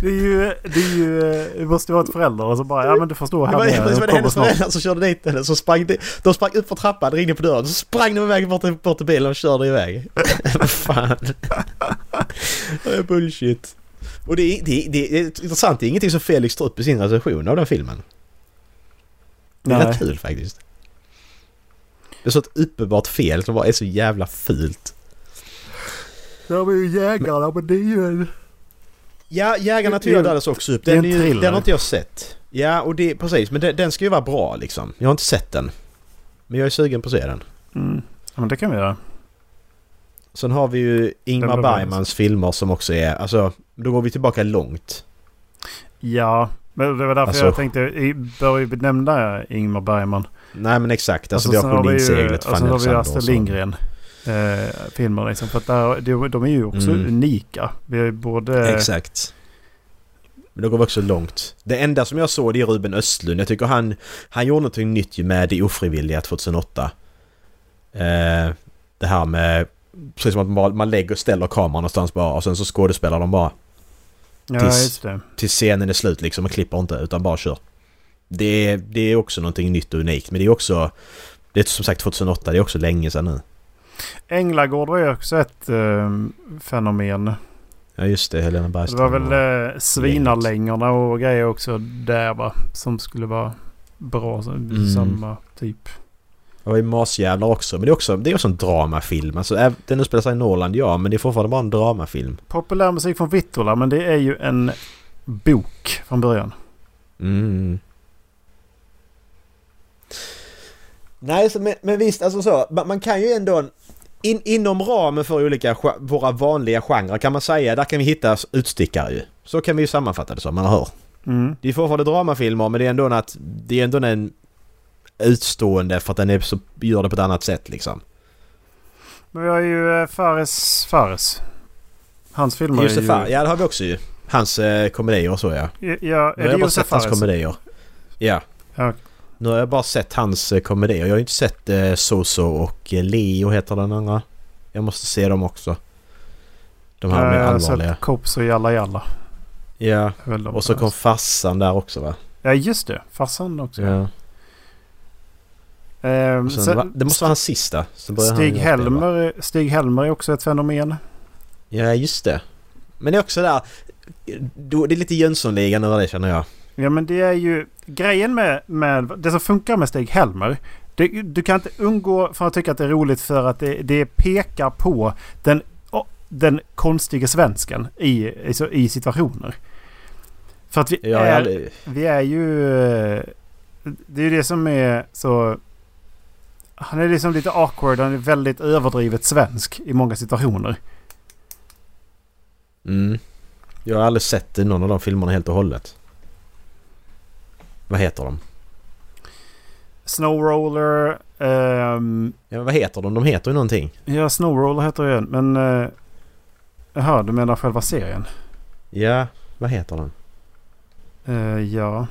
S1: Det är ju... Det, är ju, det måste vara ett förälder och så bara... Ja men du förstår.
S2: Här det var, det var hennes föräldrar som körde dit henne. Så sprang de, de sprang upp för trappan, ringde på dörren. Så sprang de iväg bort, bort till bilen och körde iväg. Fan. Det är bullshit. Och det är, det, det är intressant. Det är ingenting som Felix tar upp i sin recension av den filmen. Det är rätt kul faktiskt. Det är så ett uppenbart fel som bara är så jävla fult.
S1: De är ju jägarna men det är ju en...
S2: Ja, Jägarna till dödas också upp. Den, är ju, den har inte jag sett. Ja, och det, precis. Men den, den ska ju vara bra liksom. Jag har inte sett den. Men jag är sugen på att se den.
S1: Mm. Ja, men det kan vi göra.
S2: Sen har vi ju Ingmar Bergmans filmer som också är... Alltså, då går vi tillbaka långt.
S1: Ja, men det var därför alltså, jag tänkte, bör vi nämna Ingmar Bergman?
S2: Nej men exakt, alltså, alltså vi har Poliseglet,
S1: Fanny Och så har vi Astrid Lindgren. Eh, filmer liksom. För att där, de, de är ju också mm. unika. Vi är både...
S2: Exakt. Men då går vi också långt. Det enda som jag såg det är Ruben Östlund. Jag tycker han, han gjorde någonting nytt med Det ofrivilliga 2008. Eh, det här med... Precis som att man, man lägger och ställer kameran någonstans bara och sen så skådespelar de bara.
S1: Ja, tills,
S2: tills scenen är slut liksom. Man klipper inte utan bara kör. Det är, det är också någonting nytt och unikt. Men det är också... Det är som sagt 2008. Det är också länge sedan nu.
S1: Änglagård var ju också ett äh, fenomen.
S2: Ja just det, Helena Bergström.
S1: Det var väl äh, svinarlängorna och grejer också där va. Som skulle vara bra. Mm. Samma typ.
S2: Det var ju Masjävlar också. Men det är också, det är också en dramafilm. Alltså, den utspelar sig i Norrland, ja. Men det är fortfarande bara en dramafilm.
S1: Populärmusik från Vittula. Men det är ju en bok från början.
S2: Mm. Nej, så, men, men visst, alltså så. Man, man kan ju ändå... In, inom ramen för olika våra vanliga genrer kan man säga, där kan vi hitta utstickare ju. Så kan vi ju sammanfatta det som, man hör. Mm. Det är fortfarande dramafilmer men det är ändå att det är ändå en utstående för att den är så, gör det på ett annat sätt liksom.
S1: Men vi har ju eh, Fares Fares. Hans filmer
S2: Josef
S1: är ju...
S2: Ja det har vi också ju. Hans eh, komedier och så ja.
S1: Ja, ja är det
S2: jag bara sett Fares? hans komedier. Ja. ja. Nu har jag bara sett hans eh, komedier. Jag har ju inte sett eh, Soso och eh, Leo heter den andra. Jag måste se dem också. De här med allvarliga. Jag har sett
S1: Kops och Jalla Jalla.
S2: Ja. Och så kom farsan där också va?
S1: Ja just det. Farsan också.
S2: Ja.
S1: Eh,
S2: sen, det måste vara hans sista.
S1: Stig, Helmer, Stig Helmer är också ett fenomen.
S2: Ja, just det. Men det är också där. det är lite Jönssonligan över det känner jag.
S1: Ja men det är ju grejen med, med det som funkar med Stig-Helmer. Det, du kan inte undgå för att tycka att det är roligt för att det, det pekar på den, den konstiga svensken i, i, i situationer. För att vi,
S2: Ja,
S1: är, vi är ju... Det är ju det som är så... Han är liksom lite awkward. Han är väldigt överdrivet svensk i många situationer.
S2: Mm. Jag har aldrig sett någon av de filmerna helt och hållet. Vad heter de?
S1: Snowroller. ehm,
S2: Ja, vad heter de? De heter ju någonting.
S1: ja, Snowroller heter det en. Men... Uh, jaha, du menar själva serien?
S2: Ja, vad heter den?
S1: Eh, ja.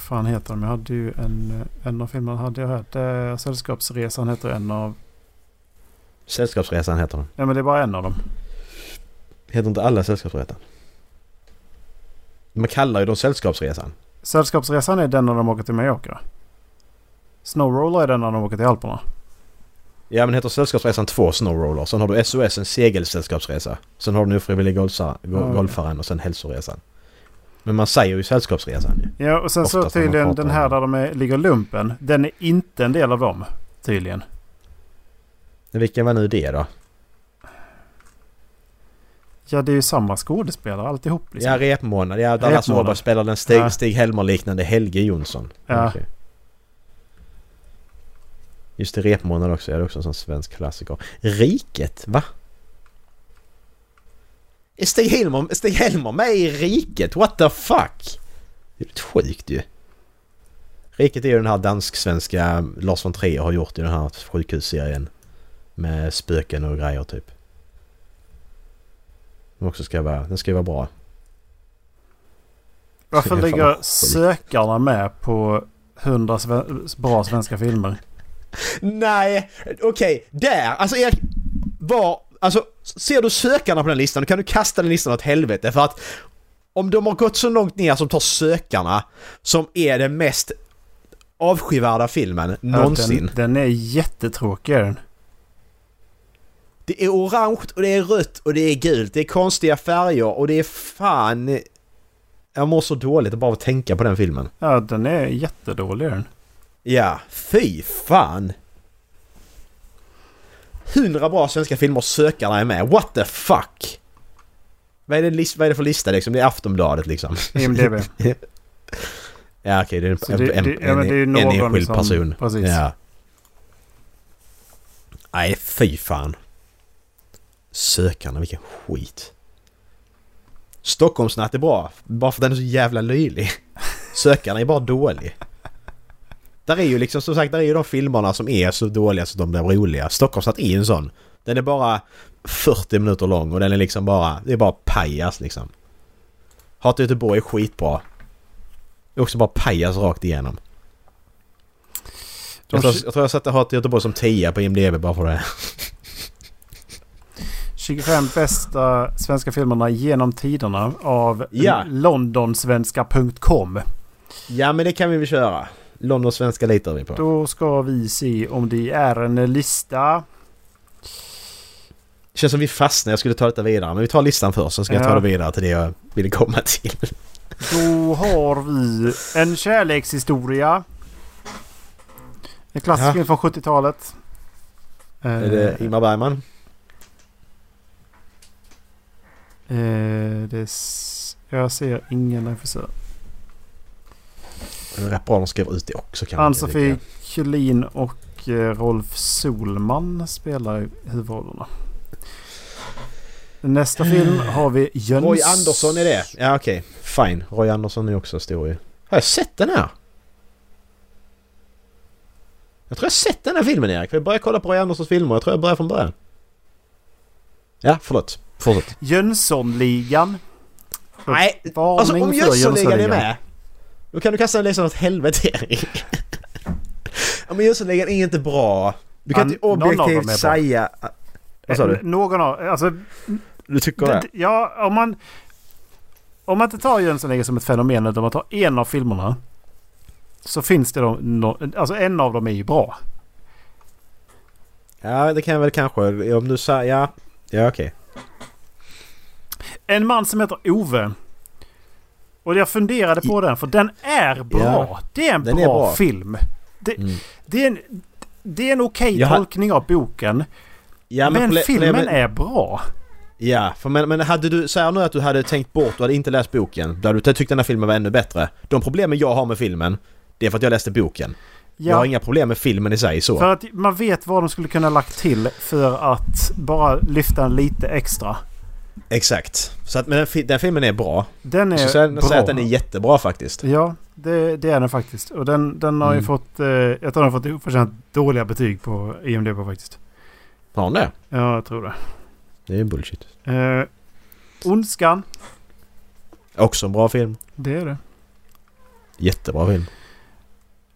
S1: Vad fan heter de? Jag hade ju en, eh, en av filmerna hade jag här. Det, Sällskapsresan heter en av...
S2: Sällskapsresan heter den.
S1: Nej men det är bara en av dem.
S2: Heter inte alla Sällskapsresan? Man kallar ju dem Sällskapsresan.
S1: Sällskapsresan är den när de åker till Mallorca. Snowroller är den när de åker till Alperna.
S2: Ja men heter Sällskapsresan 2 Snowroller. Sen har du SOS en segelsällskapsresa. Sen har du den ofrivilliga
S1: Ja.
S2: golfaren och sen hälsoresan. Men man säger ju Sällskapsresan ju.
S1: Ja och sen så
S2: när man
S1: tydligen den här där de är, ligger lumpen. Den är inte en del av dem. Tydligen.
S2: Vilken var nu det då?
S1: Ja det är ju samma skådespelare alltihop liksom.
S2: Ja, repmånad. Ja, Dallas. Åberg spelar den Stig,
S1: Ja.
S2: Stig Helmer-liknande Helge Jonsson.
S1: Ja.
S2: Okej. Just det, repmånad också. Ja, det är också en sån svensk klassiker. Riket, va? Är Stig Helmer, Stig Helmer med i Riket? What the fuck? Det är lite sjukt ju. Riket är ju den här dansk-svenska Lars von Trier har gjort i den här sjukhusserien. Med spöken och grejer typ. Den också ska vara, den ska vara bra.
S1: Varför ligger sökarna med på 100 sve- bra svenska filmer?
S2: Nej, okej, där! Alltså Erik, var... Alltså, ser du sökarna på den listan, då kan du kasta den listan åt helvete för att om de har gått så långt ner som tar sökarna, som är den mest avskyvärda filmen någonsin.
S1: Den, den är jättetråkig den.
S2: Det är orange och det är rött och det är gult, det är konstiga färger och det är fan... Jag mår så dåligt att bara tänka på den filmen.
S1: Ja den är jättedålig den.
S2: Ja, fy fan! Hundra bra svenska filmer sökarna är med. What the fuck? Vad är det, lis- vad är det för lista liksom? Det är Aftonbladet liksom.
S1: IMDB.
S2: Ja okej, det är en,
S1: Så det-
S2: en,
S1: det- ja, men det är ju
S2: en, en enskild
S1: som-
S2: person.
S1: precis.
S2: Ja. Nej, fy fan. Sökarna, vilken skit. Stockholmsnatt är bra, bara för att den är så jävla löjlig. Sökarna är bara dålig. Där är ju liksom som sagt, där är ju de filmerna som är så dåliga så de blir roliga. Stockholmsnatt är ju en sån. Den är bara 40 minuter lång och den är liksom bara, det är bara pajas liksom. Hat i Göteborg är skitbra. Det är också bara pajas rakt igenom. Jag tror, jag tror jag satte Hat i Göteborg som 10 på IMDB bara för det.
S1: 25 bästa svenska filmerna genom tiderna av
S2: Ja.
S1: londonsvenska.com.
S2: Ja men det kan vi väl köra. London svenska litar vi på.
S1: Då ska vi se om det är en lista.
S2: Det känns som vi fastnar. Jag skulle ta detta vidare. Men vi tar listan först. Sen ska jag ta
S1: Ja.
S2: det vidare till det jag ville komma till.
S1: Då har vi en kärlekshistoria. En klassisk
S2: Ja.
S1: från 70-talet.
S2: Är det Ingmar Bergman?
S1: Eh, det jag ser ingen regissör.
S2: De skrev ut det också kanske.
S1: Ann-Sofie Kjellin och eh, Rolf Solman spelar huvudrollerna. Nästa film har vi Jöns...
S2: Roy Andersson är det? Ja okej. Fine. Roy Andersson är också stor ju. Har jag sett den här? Jag tror jag har sett den här filmen Erik. Jag börjar kolla på Roy Anderssons filmer. Jag tror jag börjar från början. Ja, förlåt. Fortsätt.
S1: Jönssonligan.
S2: Nej, alltså om
S1: för
S2: Jönssonligan är med. Då kan du kasta listan åt helvete Erik. ja men Jönssonligan är inte bra. Du kan
S1: An-
S2: inte objektivt säga... Vad sa du?
S1: Någon av... Alltså,
S2: Du tycker det?
S1: ja, om man... Om man inte tar Jönssonligan som ett fenomen utan man tar en av filmerna. Så finns det då... No, alltså en av dem är ju bra.
S2: Ja, det kan jag väl kanske. Om du säger... Ja, ja okej.
S1: En man som heter Ove. Och jag funderade på den för den är bra.
S2: Ja,
S1: det är en bra,
S2: är bra.
S1: film. Det,
S2: Mm.
S1: det är en, det är en okej
S2: har-
S1: tolkning av boken.
S2: Ja,
S1: men
S2: proble-
S1: filmen
S2: problemet-
S1: är bra.
S2: Ja, för men, men hade du... Säg nu att du hade tänkt bort och hade inte läst boken. Då hade du tyckt den här filmen var ännu bättre. De problemen jag har med filmen, det är för att jag läste boken. Jag har
S1: Ja,
S2: inga problem med filmen i sig så.
S1: för att man vet vad de skulle kunna lagt till för att bara lyfta den lite extra.
S2: Exakt. Så att, men den, den filmen är bra.
S1: Den är
S2: Så säg
S1: bra.
S2: säg att den är jättebra faktiskt.
S1: Ja, det, det är den faktiskt. Och den, den har ju
S2: Mm.
S1: fått... Eh, jag tror den har fått oförtjänt dåliga betyg på IMDB faktiskt.
S2: Har den det?
S1: Ja, jag tror det.
S2: Det är bullshit.
S1: Eh, Ondskan.
S2: Också en bra film.
S1: Det är det.
S2: Jättebra film.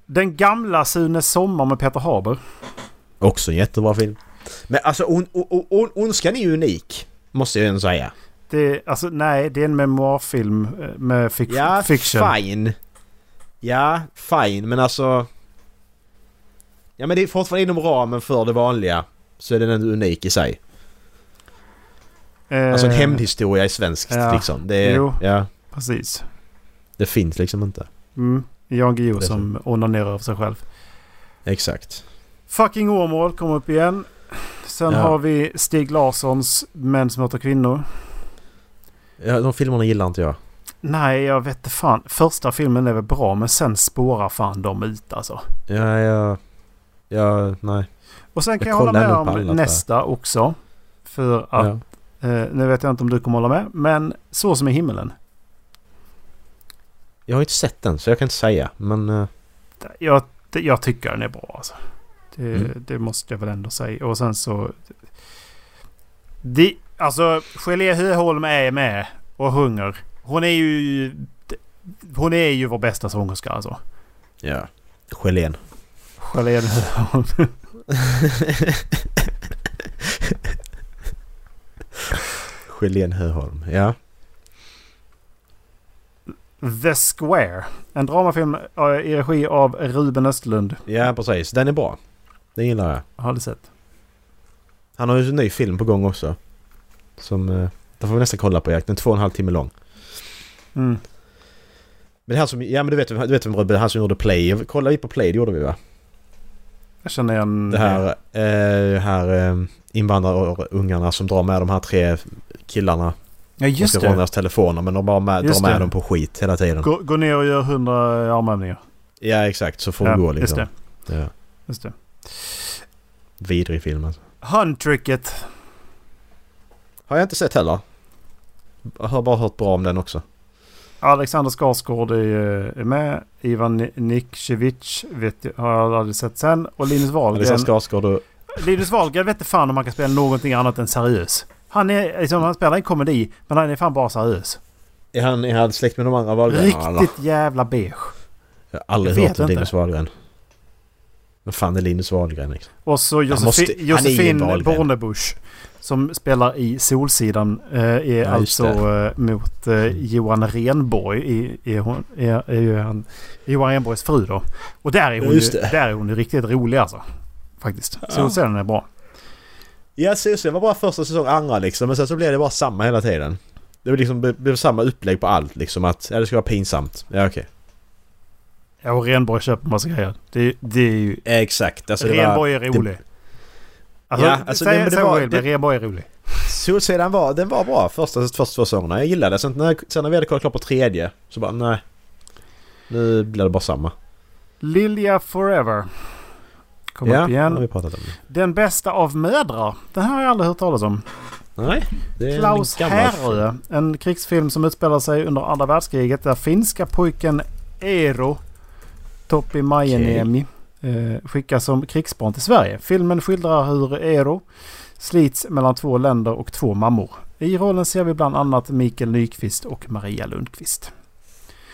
S1: Den gamla Sunes sommar med Peter Haber.
S2: Också en jättebra film. Men alltså on, on, on, Ondskan är ju unik. Måste jag ändå säga.
S1: Det, alltså, nej, det är en memoarfilm eh, med fic
S2: Ja,
S1: fiction.
S2: fine. Ja, fine. Men alltså... Ja men det är fortfarande inom ramen för det vanliga. Så är den ändå unik i sig. Alltså en
S1: Eh,
S2: hämndhistoria i svenskt
S1: ja.
S2: liksom. Det, är,
S1: Jo.
S2: ja,
S1: Precis.
S2: det finns liksom inte.
S1: Mm. Jan Guillou som onanerar över sig själv.
S2: Exakt.
S1: Fucking Åmål kom upp igen. Sen
S2: Ja.
S1: har vi Stig Larssons Män som hatar kvinnor.
S2: Ja, de filmerna gillar inte jag.
S1: Nej, jag vet inte fan. Första filmen är väl bra men sen spårar fan de ut alltså.
S2: Ja, ja... Ja, nej.
S1: Och sen kan
S2: Jag
S1: jag, hålla med om nästa också. För att,
S2: Ja.
S1: eh, nu vet jag inte om du kommer hålla med, men Så som i himmelen.
S2: Jag har inte sett den så jag kan inte säga. Men... eh,
S1: Jag, jag tycker den är bra alltså. Det,
S2: Mm.
S1: det måste jag väl ändå säga. Och sen så... Det, alltså, Gelé Höholm är med och sjunger. Hon är ju... Hon är ju vår bästa sångerska alltså.
S2: ja. Gelén.
S1: Gelé Höholm.
S2: Gelén Höholm. Ja.
S1: The Square. En dramafilm eh, i regi av Ruben Östlund.
S2: Ja, precis. Den är bra. Den gillar jag.
S1: Har du sett?
S2: Han har ju en ny film på gång också. Som... eh, får vi nästan kolla på Erik. Den är två och en halv timme lång.
S1: Mm.
S2: Men det här som... Ja men du vet, du vet vem Rubbe, han som gjorde Play. Kolla vi på Play, det gjorde vi va?
S1: Jag känner igen...
S2: Det här... Eh, här eh, invandrarungarna som drar med de här tre killarna.
S1: Ja
S2: De
S1: just
S2: ska råna
S1: det.
S2: deras telefoner men de bara med,
S1: Just
S2: drar med
S1: det.
S2: dem på skit hela tiden.
S1: Gå, gå ner och gör hundra armhävningar.
S2: Ja exakt, så får
S1: Ja,
S2: det gå
S1: just
S2: liksom.
S1: det.
S2: Ja.
S1: Just det.
S2: Vidrig film alltså.
S1: Hundtricket.
S2: Har jag inte sett heller. Jag har bara hört bra om den också.
S1: Alexander Skarsgård är, med. Ivan Ni- Nikcevic vet jag, har jag aldrig sett sen. Och Linus
S2: Alexander
S1: Wahlgren.
S2: Skarsgård och...
S1: Linus Wahlgren vet inte fan om man kan spela någonting annat än seriös. Han, är, liksom, han spelar en komedi, men han är fan bara seriös.
S2: Är han, är han släkt med de andra Wahlgrenarna?
S1: Riktigt jävla beige.
S2: Jag har aldrig
S1: Jag
S2: hört om. Linus Wahlgren. Vad fan är Linus Wahlgren liksom?
S1: Och så
S2: måste- ju
S1: Josefin. Bornebusch. Som spelar i Solsidan. Eh, är
S2: Ja,
S1: alltså eh, mot eh, Johan Renborg. I, är, hon, är, är ju han, Johan Renborgs fru då. Och där är
S2: Ja,
S1: hon, ju,
S2: just det.
S1: där är hon ju riktigt rolig alltså. Faktiskt.
S2: Ja.
S1: Solsidan är bra.
S2: Ja, det var bara första säsong, andra liksom. Men sen så blev det bara samma hela tiden. Det var liksom, det blev samma upplägg på allt liksom att, ja det ska vara pinsamt. Ja okej.
S1: Ja, och Renborg köper massa grejer. Det, det är ju...
S2: Exakt. Alltså var...
S1: Renborg är rolig. Alltså,
S2: Ja, alltså,
S1: säg,
S2: det- det var- det-
S1: Renborg är rolig.
S2: Solsidan var, den var bra första, första två säsongerna. Jag gillade det. Sen när, sen när vi hade kollat klart på tredje så bara nej. Nu blir det bara samma.
S1: Lilja Forever. Kom
S2: ja,
S1: upp
S2: det har
S1: igen.
S2: vi pratat om.
S1: Den bästa av mödrar. Den här har jag aldrig hört talas om.
S2: Nej, det är
S1: Klaus Härö. En krigsfilm som utspelar sig under andra världskriget. Där finska pojken Eero Toppi Majaniemi eh, skickas som krigsbarn till Sverige. Filmen skildrar hur Eero slits mellan två länder och två mammor. I rollen ser vi bland annat Mikael Nyqvist och Maria Lundqvist.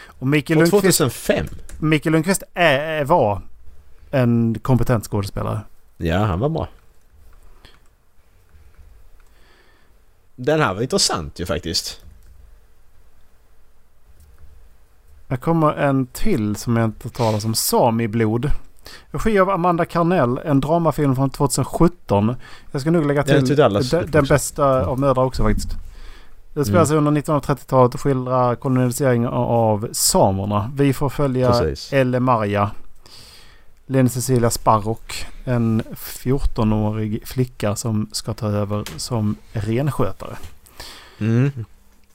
S1: Och Mikael
S2: Från
S1: Lundqvist,
S2: 2005?
S1: Mikael Lundqvist är, var en kompetent skådespelare.
S2: Ja, han var bra. Den här var intressant ju faktiskt.
S1: Här kommer en till som jag inte talar om. Samiblod. Regi av Amanda Carnell. En dramafilm från 2017. Jag ska nog lägga till den, den bästa av mödrar också faktiskt. utspelar sig under 1930-talet och skildrar koloniseringen av samerna. Vi får följa
S2: Precis.
S1: Elle Maria. Lena Cecilia Sparrock. En 14-årig flicka som ska ta över som renskötare.
S2: Mm.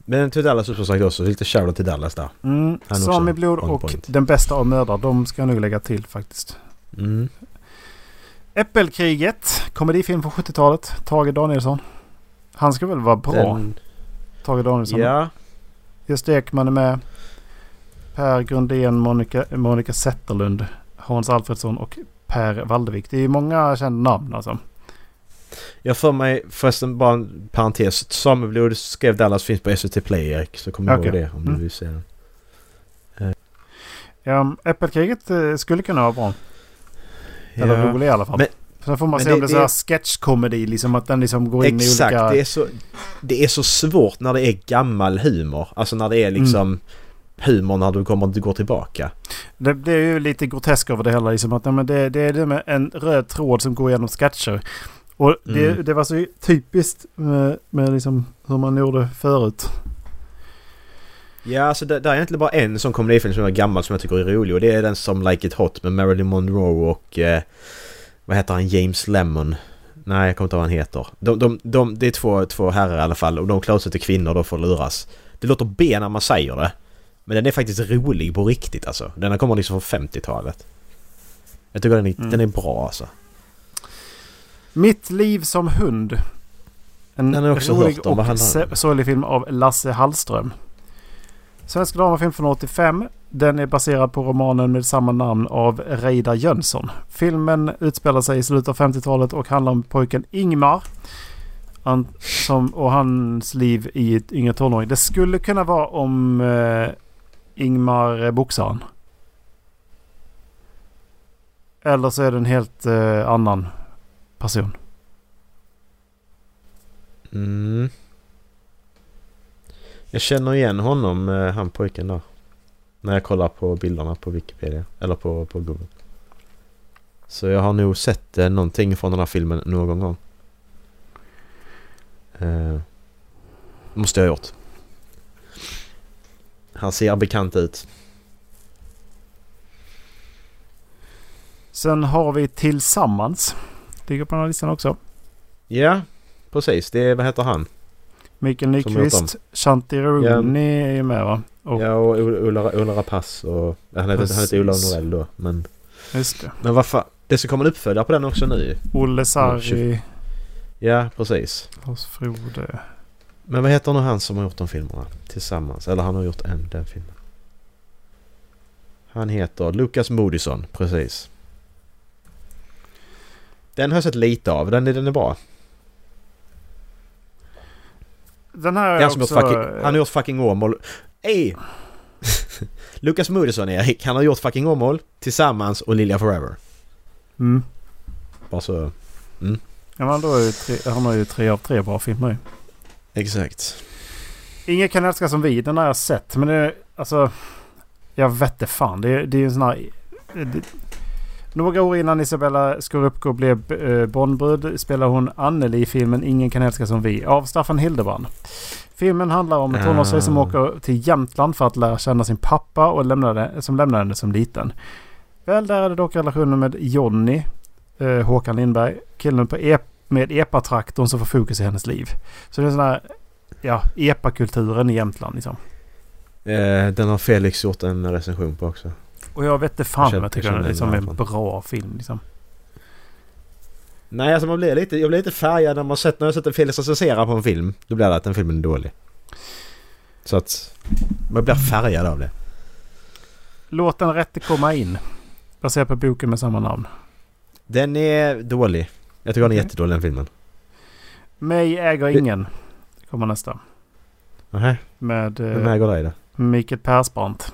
S2: Men till Dallas som sagt också. Lite shoutout till Dallas där.
S1: Mm, Samiblod
S2: on
S1: och. Den bästa av mödrar. De ska jag nog lägga till faktiskt.
S2: Mm.
S1: Äppelkriget. Komedifilm från 70-talet. Tage Danielsson. Han ska väl vara bra?
S2: Den,
S1: Tage Danielsson.
S2: ja.
S1: Gösta Ekman är med. Per Grundén, Monica, Monica Zetterlund, Hans Alfredsson och Per Waldevik. Det är många kända namn alltså.
S2: Jag får mig förresten bara en parentes. Sameblod skrev Dallas finns på SVT Play Erik. Så kom ihåg
S1: Okej.
S2: det om
S1: Mm.
S2: du vill se den.
S1: Ja, Äppelkriget eh, skulle kunna vara bra. Eller
S2: Ja.
S1: rolig i alla fall.
S2: Men-
S1: Sen får man se
S2: det-
S1: om det är så
S2: det-
S1: här sketchkomedi. Liksom att den liksom går in
S2: Exakt,
S1: i olika...
S2: det, är så, det är så svårt när det är gammal humor. Alltså när det är liksom humor när du kommer att gå tillbaka.
S1: Det, det är ju lite grotesk över det hela. Liksom att, ja, men det, det är det med en röd tråd som går igenom sketcher. Och det,
S2: Mm.
S1: det var så typiskt med, med liksom hur man gjorde förut.
S2: Ja, alltså det, det är egentligen bara en sån komedifilm som är gammal som jag tycker är rolig och det är den som Like It Hot med Marilyn Monroe och eh, vad heter han? James Lemmon. Nej, jag kommer inte ihåg vad han heter. De, de, de, det är två, två herrar i alla fall och de klär sig till kvinnor och de får luras. Det låter B när man säger det. Men den är faktiskt rolig på riktigt alltså. Den kommer liksom från 50-talet. Jag tycker den är,
S1: Mm.
S2: den är bra alltså.
S1: Mitt liv som hund. En
S2: också
S1: rolig
S2: om.
S1: Och sorglig film av Lasse Hallström. Svensk dramafilm från 85. Den är baserad på romanen med samma namn av Reidar Jönsson. Filmen utspelar sig i slutet av 50-talet och handlar om pojken Ingmar. Han, som, och hans liv i ett yngre tonåring. Det skulle kunna vara om eh, Ingmar eh, boxaren. Eller så är det en helt eh, annan person.
S2: Mm. Jag känner igen honom, eh, han pojken där. När jag kollar på bilderna på Wikipedia. Eller på, på Google. Så jag har nog sett eh, någonting från den här filmen någon gång. Eh, måste jag ha gjort. Han ser bekant ut.
S1: Sen har vi Tillsammans. Ligger på den här listan också.
S2: Ja, precis. Det är, vad heter han?
S1: Mikael Nyqvist, Shanti Rooney är ju med va? Och,
S2: Ja, och Ulla, Ulla Rapace och... Han heter, han heter Ulla. Norell då, men...
S1: Just det.
S2: Men vad fan? Det ska komma en uppföljare på den också nu.
S1: Olle Sarri,
S2: Ja, precis.
S1: Lars Frode.
S2: Men vad heter nu han som har gjort de filmerna tillsammans? Eller han har gjort en, den filmen. Han heter Lucas Moodysson, precis. Den har jag sett lite av. Den, är- den är bra.
S1: Den här
S2: Det är han, som
S1: också...
S2: fucking, han har gjort fucking Åmål. Ey! Lucas Moodysson, Erik. Han har gjort fucking Åmål tillsammans och Lilja Forever.
S1: Mm.
S2: Bara så...
S1: Ja, men då är ju tre, han har ju tre av tre bra filmer ju.
S2: Exakt.
S1: Ingen kan älska som vi. Den har jag sett. Men det är alltså... Jag vet inte fan. Det, är- det är ju en sån här... Det, några år innan Isabella Scorupco blev eh, Bondbrud spelade hon Anneli i filmen Ingen kan älska som vi av Staffan Hildebrand. Filmen handlar om en tonårstjej som
S2: Ah.
S1: åker till Jämtland för att lära känna sin pappa och lämnade, som lämnade henne som liten. Väl där är det dock relationen med Jonny, eh, Håkan Lindberg, killen på e med epatraktorn som får fokus i hennes liv. Så det är sån här, ja, epakulturen i Jämtland liksom.
S2: Eh, den har Felix gjort en recension på också.
S1: Och jag vet inte fan
S2: Jag
S1: jag tycker
S2: jag
S1: den är liksom en bra film liksom.
S2: Nej, alltså man blir lite, jag blir lite färgad när man sett, när jag sett en Felix recensera på en film. Då blir det att den filmen är dålig. Så att man blir färgad av det.
S1: Låt den rätte komma in. Baserat på boken med samma namn.
S2: Den är dålig. Jag tycker den är jättedålig den filmen.
S1: Mig äger ingen. Det kommer nästa.
S2: Nähä,
S1: Med
S2: vem
S1: eh,
S2: äger dig då?
S1: Mikael Persbrandt.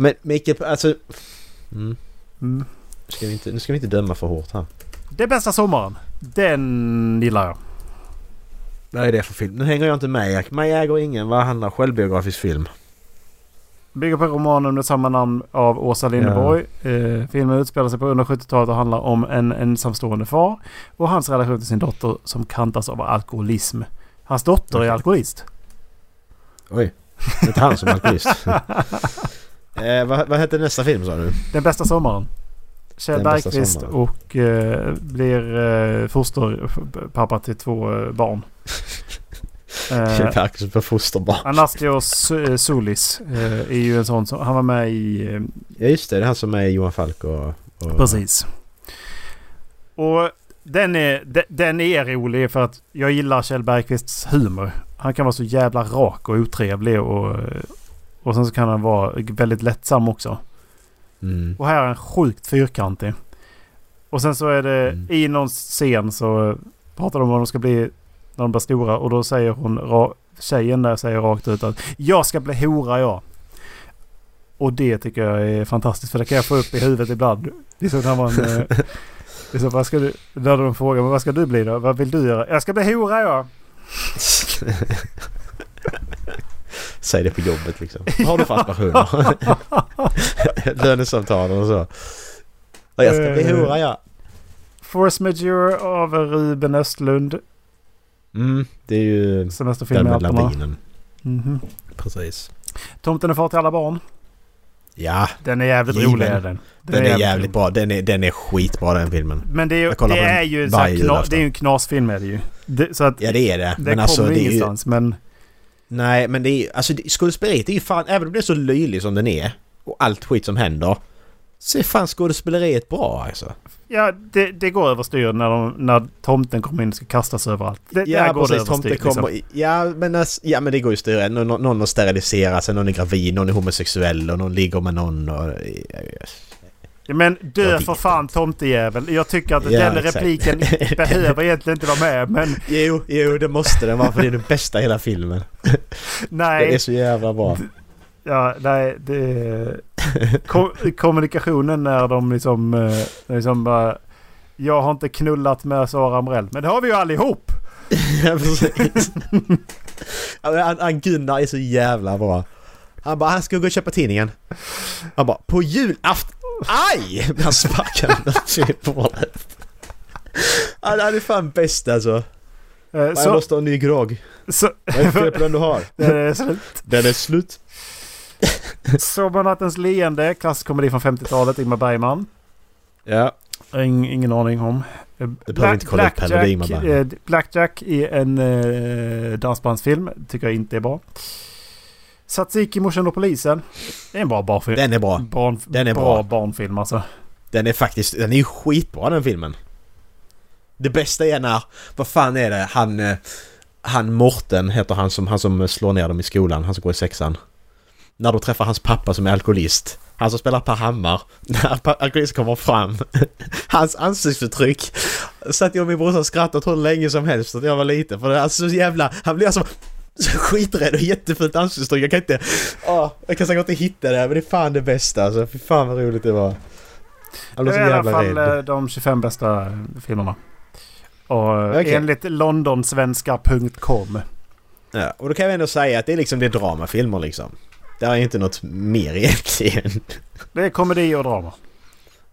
S2: Men Mikael, alltså... Mm.
S1: Mm.
S2: Nu, ska vi inte, nu ska vi inte döma för hårt här.
S1: Det bästa sommaren. Den gillar jag.
S2: Vad är det för film? Nu hänger jag inte med. Mig äger ingen. Vad handlar självbiografisk film?
S1: Bygger på romanen med samma namn av Åsa Linderborg. Eh, filmen utspelar sig på under 70-talet och handlar om en ensamstående far och hans relation till sin dotter som kantas av alkoholism. Hans dotter är alkoholist.
S2: Oj. Det är inte han som är alkoholist. eh, vad, vad hette nästa film sa du?
S1: Den bästa sommaren. Kjell Bergqvist och eh, blir eh, fosterpappa till två eh, barn.
S2: Kjell
S1: Eh,
S2: Bergqvist på fosterbarn.
S1: Anastios eh, Solis eh, är ju en sån som... Han var med i... Eh,
S2: Ja just det, det är han som är Johan Falk och... och
S1: precis. Och den är, de- den är rolig för att jag gillar Kjell Bergqvists humor. Han kan vara så jävla rak och otrevlig och... Och sen så kan han vara väldigt lättsam också.
S2: Mm.
S1: Och här är han sjukt fyrkantig. Och sen så är det
S2: Mm.
S1: i någon scen så pratar de om vad de ska bli när de blir stora. Och då säger hon, ra- tjejen där säger rakt ut att jag ska bli hora jag. Och det tycker jag är fantastiskt för det kan jag få upp i huvudet ibland. Det är så när man... eh, Det är så, vad ska du... När de frågar men vad ska du bli då? Vad vill du göra? Jag ska bli hora jag.
S2: Säg det på jobbet liksom. Har du för aspirationer? Lönesamtal och så. Ja, Jag ska bli
S1: Eh.
S2: hora ja.
S1: Force Majeure av Ruben Östlund.
S2: Mm, det är ju
S1: Semesterfilm
S2: den med lavinen.
S1: Mhm.
S2: Precis.
S1: Tomten är far till alla barn.
S2: Ja,
S1: Den är jävligt
S2: Given.
S1: rolig. Är den.
S2: den är jävligt bra. Den är, den är skitbra den filmen.
S1: Men det är, ju- det
S2: den
S1: är ju en sån här
S2: varje
S1: kna,
S2: julafton.
S1: det är ju en knasfilm är det ju. Det, så att
S2: Ja det är det.
S1: det
S2: Men alltså
S1: kommer
S2: det är ju...
S1: ingenstans. Men
S2: Nej men det är ju... Alltså det- skådespeleriet är ju fan... Även om det är så löjligt som den är. Och allt skit som händer. Så är fan skådespeleriet bra alltså.
S1: ja, det, det går överstyr när, de, när tomten kommer in och ska kastas överallt. Det, där går det
S2: precis. Tomte
S1: överstyr.
S2: kommer...
S1: Liksom.
S2: Ja, men, alltså- ja men det går ju styr. Någon, någon har sig, någon är gravid, någon är homosexuell och någon ligger med någon och...
S1: Ja, Men dö för fan tomtejävel. Jag tycker att
S2: Ja,
S1: den
S2: exakt.
S1: repliken behöver egentligen inte vara med. Men
S2: Jo, jo det måste den vara för det är det bästa i hela filmen. Det är
S1: nej.
S2: så jävla bra.
S1: Ja, nej. Det, ko, kommunikationen när de liksom... eh, liksom bara, jag har inte knullat med Sara Amrell. Men det har vi ju allihop!
S2: Ja, precis. Han Gunnar är så jävla bra. Han bara, han ska gå och köpa tidningen. Han bara, på julafton... Aj! Han sparkade på bordet. Han är fan bäst alltså.
S1: Eh,
S2: Jag
S1: Så,
S2: måste ha en ny grogg.
S1: så,
S2: Vad är fel på den du har?
S1: det är slut.
S2: Den är slut.
S1: Sommarnattens leende, klassisk komedi från 50-talet, Ingmar Bergman.
S2: Ja.
S1: Ing, ingen aning om.
S2: Det behöver inte kolla upp heller, Ingmar
S1: Blackjack,
S2: Bergman.
S1: eh, Blackjack är en eh, dansbandsfilm. Tycker jag inte är bra. Tsatsiki, morsan och polisen. Det är en bra barnfilm.
S2: Den är bra.
S1: Barn,
S2: Den är
S1: bra
S2: bra.
S1: barnfilm alltså.
S2: Den är faktiskt, den är ju skitbra den filmen. Det bästa är när, vad fan är det, han... eh, Han Morten heter han som, han som slår ner dem i skolan, han som går i sexan. När de träffar hans pappa som är alkoholist. Han som spelar Per Hammar. När alkoholisten kommer fram. Hans ansiktsuttryck. Satt jag och min brorsa och skrattade hur länge som helst när jag var liten. För det är alltså så jävla... Han blir alltså så skiträdd och jättefult ansiktsuttryck. Jag kan inte... Åh, jag kan säkert inte hitta det men det är fan det bästa alltså. Fy fan vad roligt det var. Jag blev
S1: Det
S2: så
S1: är i alla
S2: jävla
S1: fall
S2: rädd.
S1: eh, de 25 bästa filmerna. Och
S2: Okej.
S1: enligt londonsvenska.com.
S2: Ja, och då kan jag ändå säga att det är liksom det är dramafilmer liksom. Det är inte något mer egentligen.
S1: Det är komedi och drama.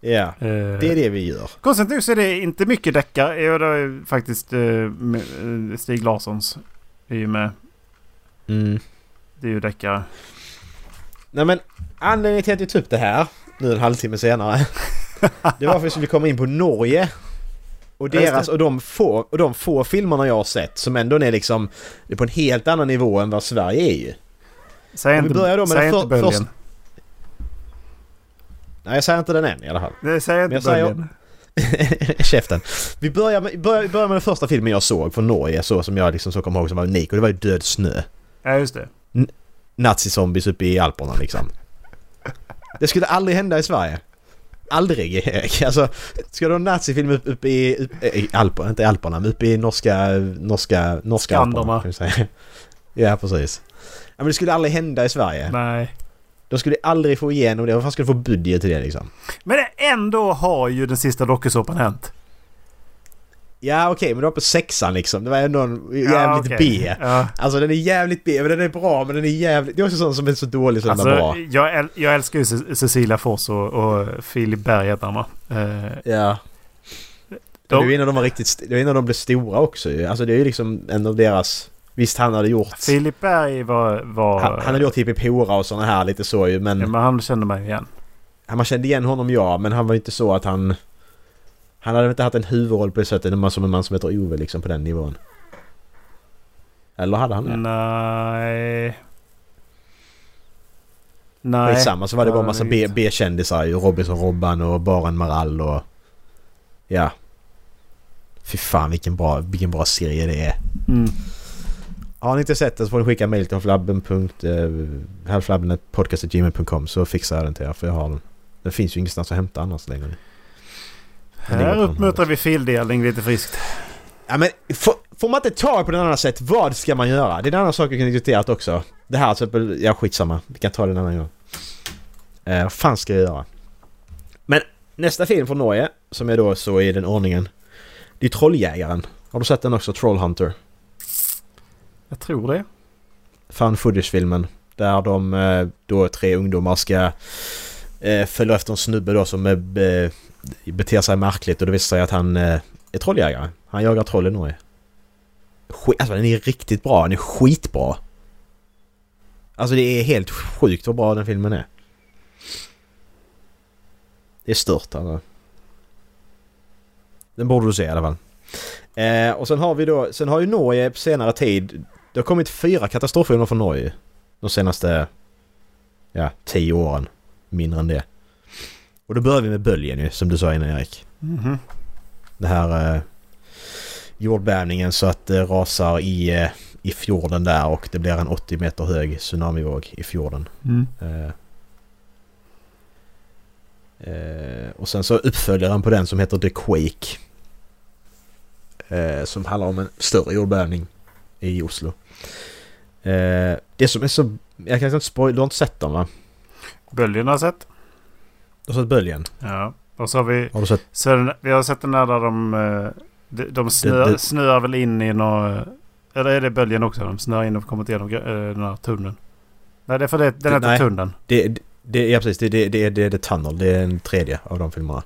S2: Ja,
S1: Eh,
S2: det är det vi gör.
S1: Konstigt nog så är det inte mycket deckare. Jo, det är faktiskt eh, Stig Larssons. är ju med.
S2: Mm.
S1: Det är ju deckare.
S2: Nej men anledningen till att jag tog upp det här nu en halvtimme senare. Det var för att vi skulle komma in på Norge. Och deras och de, få, och de få filmerna jag har sett som ändå är liksom är på en helt annan nivå än vad Sverige är ju.
S1: Säg
S2: Om vi
S1: inte,
S2: börjar då med
S1: säg
S2: den
S1: inte böljen.
S2: först- Nej jag säger inte den än i alla fall.
S1: Säger
S2: Men
S1: inte
S2: säger-
S1: böljen.
S2: Käften. Vi börjar med, börjar, börjar med den första filmen jag såg från Norge så som jag liksom så kommer ihåg som var unik och det var ju Död snö.
S1: Ja, just det.
S2: Nazizombies uppe i Alperna liksom. Det skulle aldrig hända i Sverige. Aldrig Erik. Alltså, ska du ha en nazifilm uppe upp i, upp, i Alperna, inte Alperna, men uppe i norska, norska, norska
S1: Skanderna.
S2: Alperna, kan säga. Ja, precis. Ja, men det skulle aldrig hända i Sverige.
S1: Nej.
S2: De skulle aldrig få igenom det. Vad fan skulle de få budget till det liksom?
S1: Men ändå har ju den sista dokusåpan hänt.
S2: Ja, okej, men det var på sexan liksom. Det var ändå en jävligt
S1: ja, okej.
S2: B.
S1: Ja.
S2: Alltså den är jävligt B, men den är bra, men den är jävligt... Det är också sån som är så dålig så den är bra.
S1: Alltså, jag, äl- jag älskar ju Ce- Cecilia Fors och, och Filip Berg heter han? Eh,
S2: Ja.
S1: de-
S2: Det var innan de var riktigt... Det var innan de blev stora också ju. Alltså det är ju liksom en av deras Visst han hade gjort...
S1: Filip Berg var... var
S2: Han, han hade gjort Hippie och sådana här lite så ju men...
S1: ja, men han kände mig igen.
S2: Man kände igen honom ja men han var inte så att han... Han hade inte haft en huvudroll på det sättet som en man som heter Ove liksom på den nivån. Eller hade han det?
S1: Nej. Nej.
S2: Skitsamma så var det bara en massa B-kändisar ju. Robinson Robban och Baren Marall och... Ja. Fy fan vilken bra, vilken bra serie det är.
S1: Mm.
S2: Har ni inte sett den så får ni skicka mail till halflabben.podcast.gmail.com så fixar jag den till er för jag har den. Den finns ju ingenstans att hämta annars längre. Är
S1: Här uppmuntrar vi fildelning lite friskt.
S2: Ja men får, får man inte tag på det annat sätt, vad ska man göra? Det är en annan sak vi kan diskutera också. Det här till exempel, ja skitsamma. Vi kan ta det en annan gång. Eh, vad fan ska jag göra? Men nästa film från Norge, som jag då så i den ordningen. Det är Trolljägaren. Har du sett den också? Trollhunter.
S1: Jag tror det.
S2: Found footage-filmen. Där de eh, då tre ungdomar ska eh, följer efter en snubbe då som eh, beter sig märkligt och det visar sig att han eh, är trolljägare. Han jagar troll i Norge. Skit, alltså den är riktigt bra. Den är skitbra. Alltså det är helt sjukt vad bra den filmen är. Det är stört alltså. Den borde du se i alla fall. Eh, och sen har vi då, sen har ju Norge på senare tid, det har kommit fyra katastroffilmer från Norge. De senaste, ja, tio åren. Mindre än det. Och då börjar vi med böljen ju, som du sa innan Erik.
S1: Mhm.
S2: Det här eh, jordbävningen så att det rasar i, eh, i fjorden där och det blir en 80 meter hög tsunamivåg i fjorden.
S1: Mm.
S2: Eh, eh, och sen så uppföljaren på den som heter The Quake. Eh, som handlar om en större jordbävning i Oslo. Eh, det som är så... Jag kan inte spoila, du har inte sett dem va?
S1: Böljen har jag sett.
S2: Du har sett Böljen?
S1: Ja. Och så har vi...
S2: Har du sett?
S1: Så den, vi har sett den där där de... eh, De, de snö,
S2: Det- det-
S1: snöar väl in i någon... Eller är det böljen också? De snöar in och kommer igenom eh, den här tunneln. Nej, det är för det, den heter tunneln.
S2: Det, det, det, ja precis, det, det, det, det är The Tunnel. Det är en tredje av de filmerna.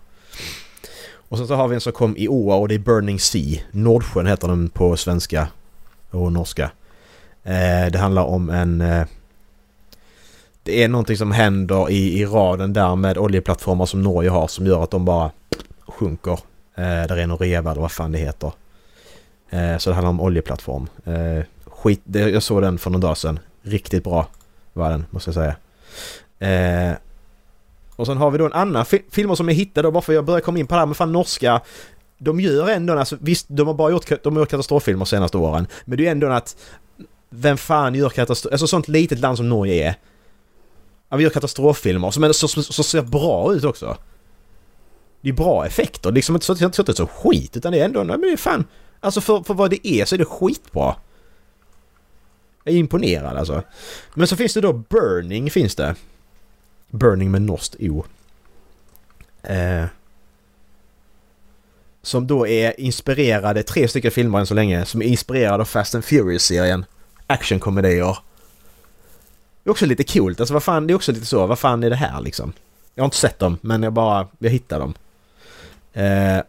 S2: Och sen så har vi en som kom i år och det är Burning Sea. Nordsjön heter den på svenska och norska. Eh, det handlar om en... Eh, det är någonting som händer i, i raden där med oljeplattformar som Norge har som gör att de bara sjunker. Eh, där är någon reva eller vad fan det heter. Eh, så det handlar om oljeplattform. Eh, skit, det, jag såg den för någon dag sedan. Riktigt bra var den, måste jag säga. Eh, och sen har vi då en annan fi- filmer som jag hittade och bara för jag började komma in på det här med fan norska. De gör ändå, alltså visst de har bara gjort, de har gjort katastroffilmer de senaste åren. Men det är ju ändå att vem fan gör katastrof... Alltså sånt litet land som Norge är. Ja, vi gör katastroffilmer som, som, som, ser bra ut också. Det är bra effekter, liksom inte så att det inte så skit utan det är ändå, nej men det är fan... Alltså för, för vad det är så är det skitbra. Jag är imponerad alltså. Men så finns det då Burning finns det. Burning med norskt O. Eh, som då är inspirerade, tre stycken filmer än så länge, som är inspirerade av Fast and Furious-serien. Actionkomedier. Det är också lite coolt, alltså vad fan, det är också lite så, vad fan är det här liksom? Jag har inte sett dem, men jag bara, jag hittar dem. Eh,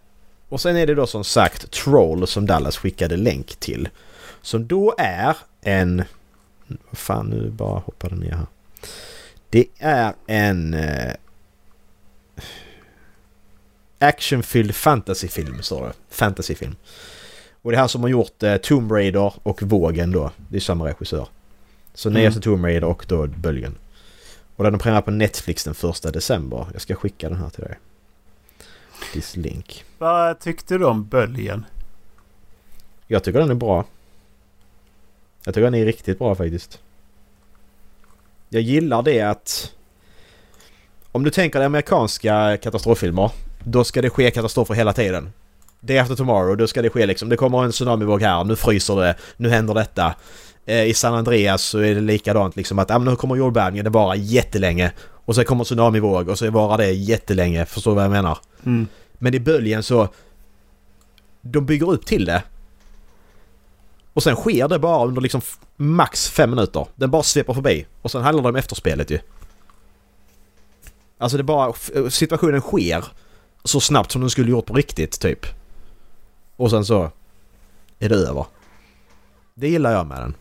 S2: och sen är det då som sagt Troll som Dallas skickade länk till. Som då är en... Vad fan, nu bara hoppar den ner här. Det är en... Eh, actionfylld fantasyfilm, står det. Fantasyfilm. Och det är han som har gjort eh, Tomb Raider och Vågen då. Det är samma regissör. Så
S1: Mm.
S2: nyaste Tomb Raider och då Böljen. Och den har premiär på Netflix den första december. Jag ska skicka den här till dig. This link.
S1: Vad tyckte du om böljen?
S2: Jag tycker den är bra. Jag tycker den är riktigt bra faktiskt. Jag gillar det att... Om du tänker dig amerikanska katastroffilmer. Då ska det ske katastrofer hela tiden. Day after tomorrow, då ska det ske liksom. Det kommer en tsunamivåg här, nu fryser det, nu händer detta. Eh, I San Andreas så är det likadant liksom att, ja men nu kommer jordbävningen, det varar jättelänge. Och så kommer tsunamivåg och så varar det jättelänge, förstår du vad jag menar?
S1: Mm.
S2: Men i böljen så... De bygger upp till det. Och sen sker det bara under liksom max fem minuter. Den bara sveper förbi. Och sen handlar det om efterspelet ju. Alltså det bara... f- Situationen sker så snabbt som den skulle gjort på riktigt typ. Och sen så är det över. Det gillar jag med den.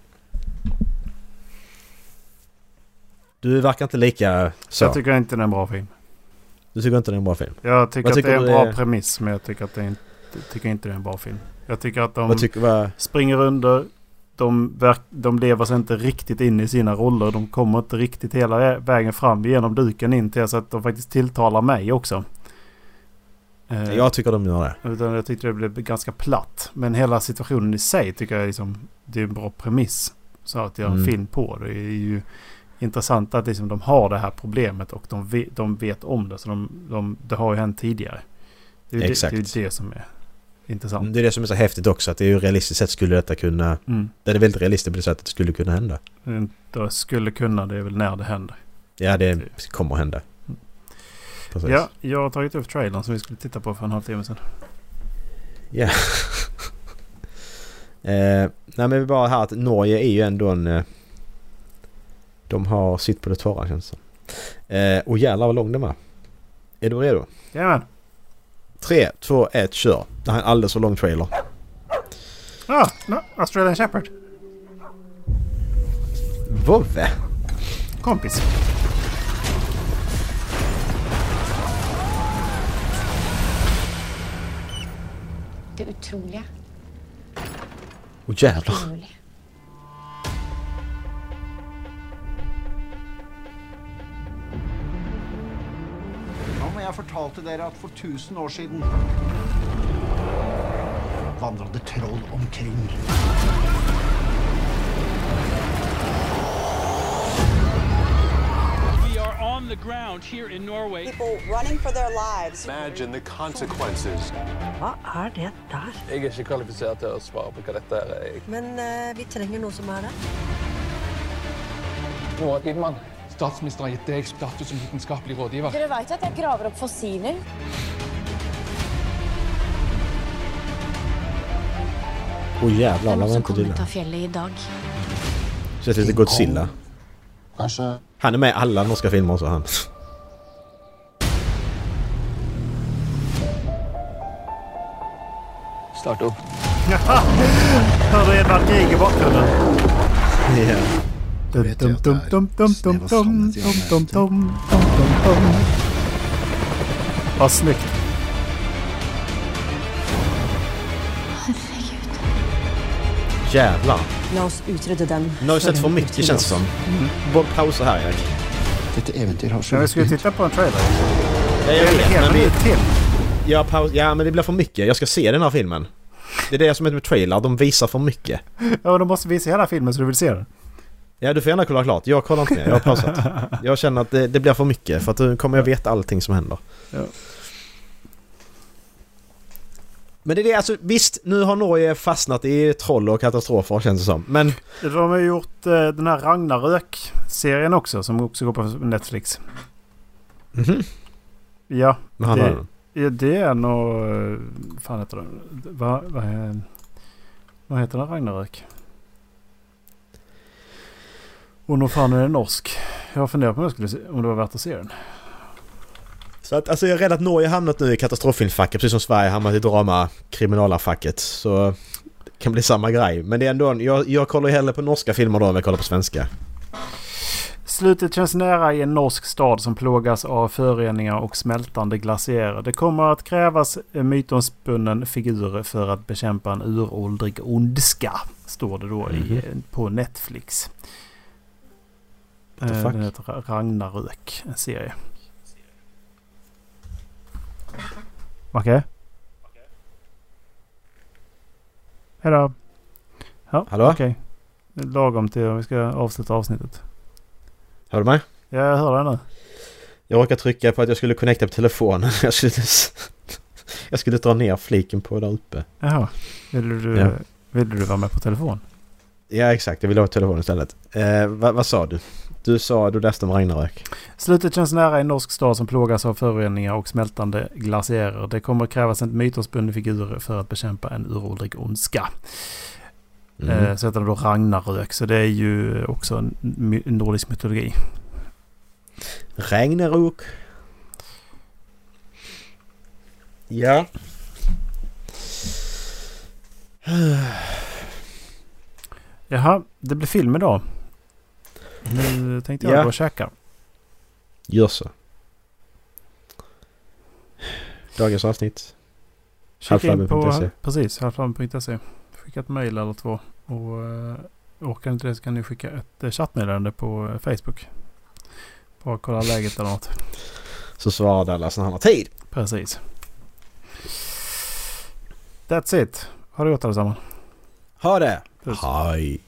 S2: Du verkar inte lika så.
S1: Jag tycker inte det är en bra film.
S2: Du tycker inte det är en bra film?
S1: Jag tycker
S2: Vad
S1: att det är en
S2: tycker
S1: bra
S2: är-
S1: premiss men jag tycker, att det är inte, tycker inte det är en bra film. Jag tycker att de
S2: Vad tycker vad...
S1: springer under. De, verk, de lever sig inte riktigt in i sina roller. De kommer inte riktigt hela vä- vägen fram genom duken in till så att de faktiskt tilltalar mig också. Eh,
S2: Jag tycker de gör det.
S1: Utan jag tyckte det blev ganska platt. Men hela situationen i sig tycker jag liksom, det är en bra premiss. Så att göra en
S2: Mm.
S1: film på. Det är ju intressant att liksom de har det här problemet och de vet, de vet om det. Så de, de, det har ju hänt tidigare. Det är
S2: Exakt.
S1: Det, det, är det som är intressant.
S2: Det är det som är så häftigt också att det är ju realistiskt sett skulle detta kunna...
S1: Mm.
S2: Det är väldigt realistiskt på det sättet att det skulle kunna hända.
S1: Det skulle kunna, det är väl när det händer.
S2: Ja, det kommer att hända. Precis.
S1: Ja, jag har tagit upp trailern som vi skulle titta på för en halvtimme sedan.
S2: Ja. eh, nej men vi bara här att Norge är ju ändå en... De har sitt på det torra känns det som. eh, Och jävlar vad lång den var. Är du redo?
S1: Jajamän.
S2: 3, 2, 1, kör. Det här är en alldeles för lång trailer.
S1: Ah, no, Australian Shepherd.
S2: Vovve!
S1: Kompis.
S4: Det utroliga.
S2: Och jävlar.
S4: Urolig.
S5: Jeg fortalte dere at for 1000 år siden vandra det troll omkring.
S6: We are on the ground here in Norway.
S7: people running for their lives.
S8: Imagine the consequences.
S9: Hva er det der?
S10: Jeg er ikke kvalifisert til å svare på hva dette er.
S9: Men eh, vi trenger noe som er det.
S10: Roar Kidman, statsministeren har gitt deg status som vitenskapelig rådgiver.
S4: Dere vet at jeg graver opp fossiler?
S2: Åh jävlar,
S4: Det som
S2: inte
S4: kom ut
S2: dilla.
S4: av fjellet i dag.
S2: Känns lite Godzilla.
S8: Kanskje
S2: Han är med i alla norska filmer också han.
S10: Start opp.
S1: Hörde Edvard Grieg i bakgrunden?
S2: Ja.
S1: Dum,
S5: vet
S1: dum, dum,
S5: det är
S1: dum, dum, dum, dum, dum, dum. Vad snyggt.
S4: Herregud.
S2: Jävlar.
S9: La oss utrydde den.
S2: Nu har vi sett för mycket känns det som. Bara pausa här Erik.
S5: Dette eventyr har så
S1: Men vi skulle titta på en trailer.
S2: Ja, jag vet,
S1: En
S2: men vi,
S1: till.
S2: ja, paus, ja men det blir för mycket. Jag ska se den här filmen. Det är det som är med trailer, de visar för mycket.
S1: Ja, de måste visa hela filmen så du vill se den.
S2: Ja du får gärna kolla klart. Jag kollar inte mer, jag har pausat. Jag känner att det, det blir för mycket för att då kommer jag veta allting som händer.
S1: Ja.
S2: Men det är det, alltså visst nu har Norge fastnat i troll och katastrofer känns det som. Men
S1: De har gjort eh, den här Ragnarök-serien också som också går på Netflix.
S2: mhm.
S1: Ja,
S2: Men han har
S1: det,
S2: den.
S1: ja, det är nog... eh, fan heter den? Vad va, vad heter den Ragnarök? Och nog fan är den norsk. Jag funderar på om, jag skulle se, om det var värt att se den.
S2: Så att, alltså jag är rädd att Norge har hamnat nu i katastroffilmfacket precis som Sverige hamnat i drama kriminalarfacket. Så det kan bli samma grej. Men det är ändå, jag, jag kollar ju hellre på norska filmer då än jag kollar på svenska.
S1: Slutet känns nära i en norsk stad som plågas av föroreningar och smältande glaciärer. Det kommer att krävas en mytomspunnen figur för att bekämpa en uråldrig ondska. Står det då i,
S2: Mhm.
S1: på Netflix.
S2: What the
S1: Eh,
S2: fuck?
S1: Den heter Ra- Ragnarök, en serie. Okej. Hejdå. Ja,
S2: Hallå?
S1: okej. Lagom till om vi ska avsluta avsnittet.
S2: Hör du mig?
S1: Ja, jag hör dig nu.
S2: Jag råkade trycka på att jag skulle connecta på telefonen. Jag skulle, jag skulle dra ner fliken på där uppe.
S1: Jaha. Ville du,
S2: Ja.
S1: ville du vara med på telefon?
S2: Ja exakt, jag ville ha telefon istället. Eh, vad, vad sa du? Du sa, du läste om Ragnarök.
S1: Slutet känns nära en norsk stad som plågas av föroreningar och smältande glaciärer. Det kommer krävas en mytomspunnen figur för att bekämpa en uråldrig ondska.
S2: Mm.
S1: Eh, så heter det då Ragnarök. Så det är ju också en nordisk mytologi.
S2: Ragnarok. Ja.
S1: Jaha, det blir film idag. Nu tänkte jag
S2: Ja.
S1: gå och käka.
S2: Gör så. Dagens avsnitt.
S1: Kika in på, precis, halvflabben.se. Skicka ett mejl eller två. Och uh, orkar inte det så kan ni skicka ett uh, chattmeddelande på eh, Facebook. Bara kolla läget eller något.
S2: Så svarar Dallas när han har tid.
S1: Precis. That's it. Ha det gott allesammans.
S2: Ha det!
S1: Puss.
S2: Hej!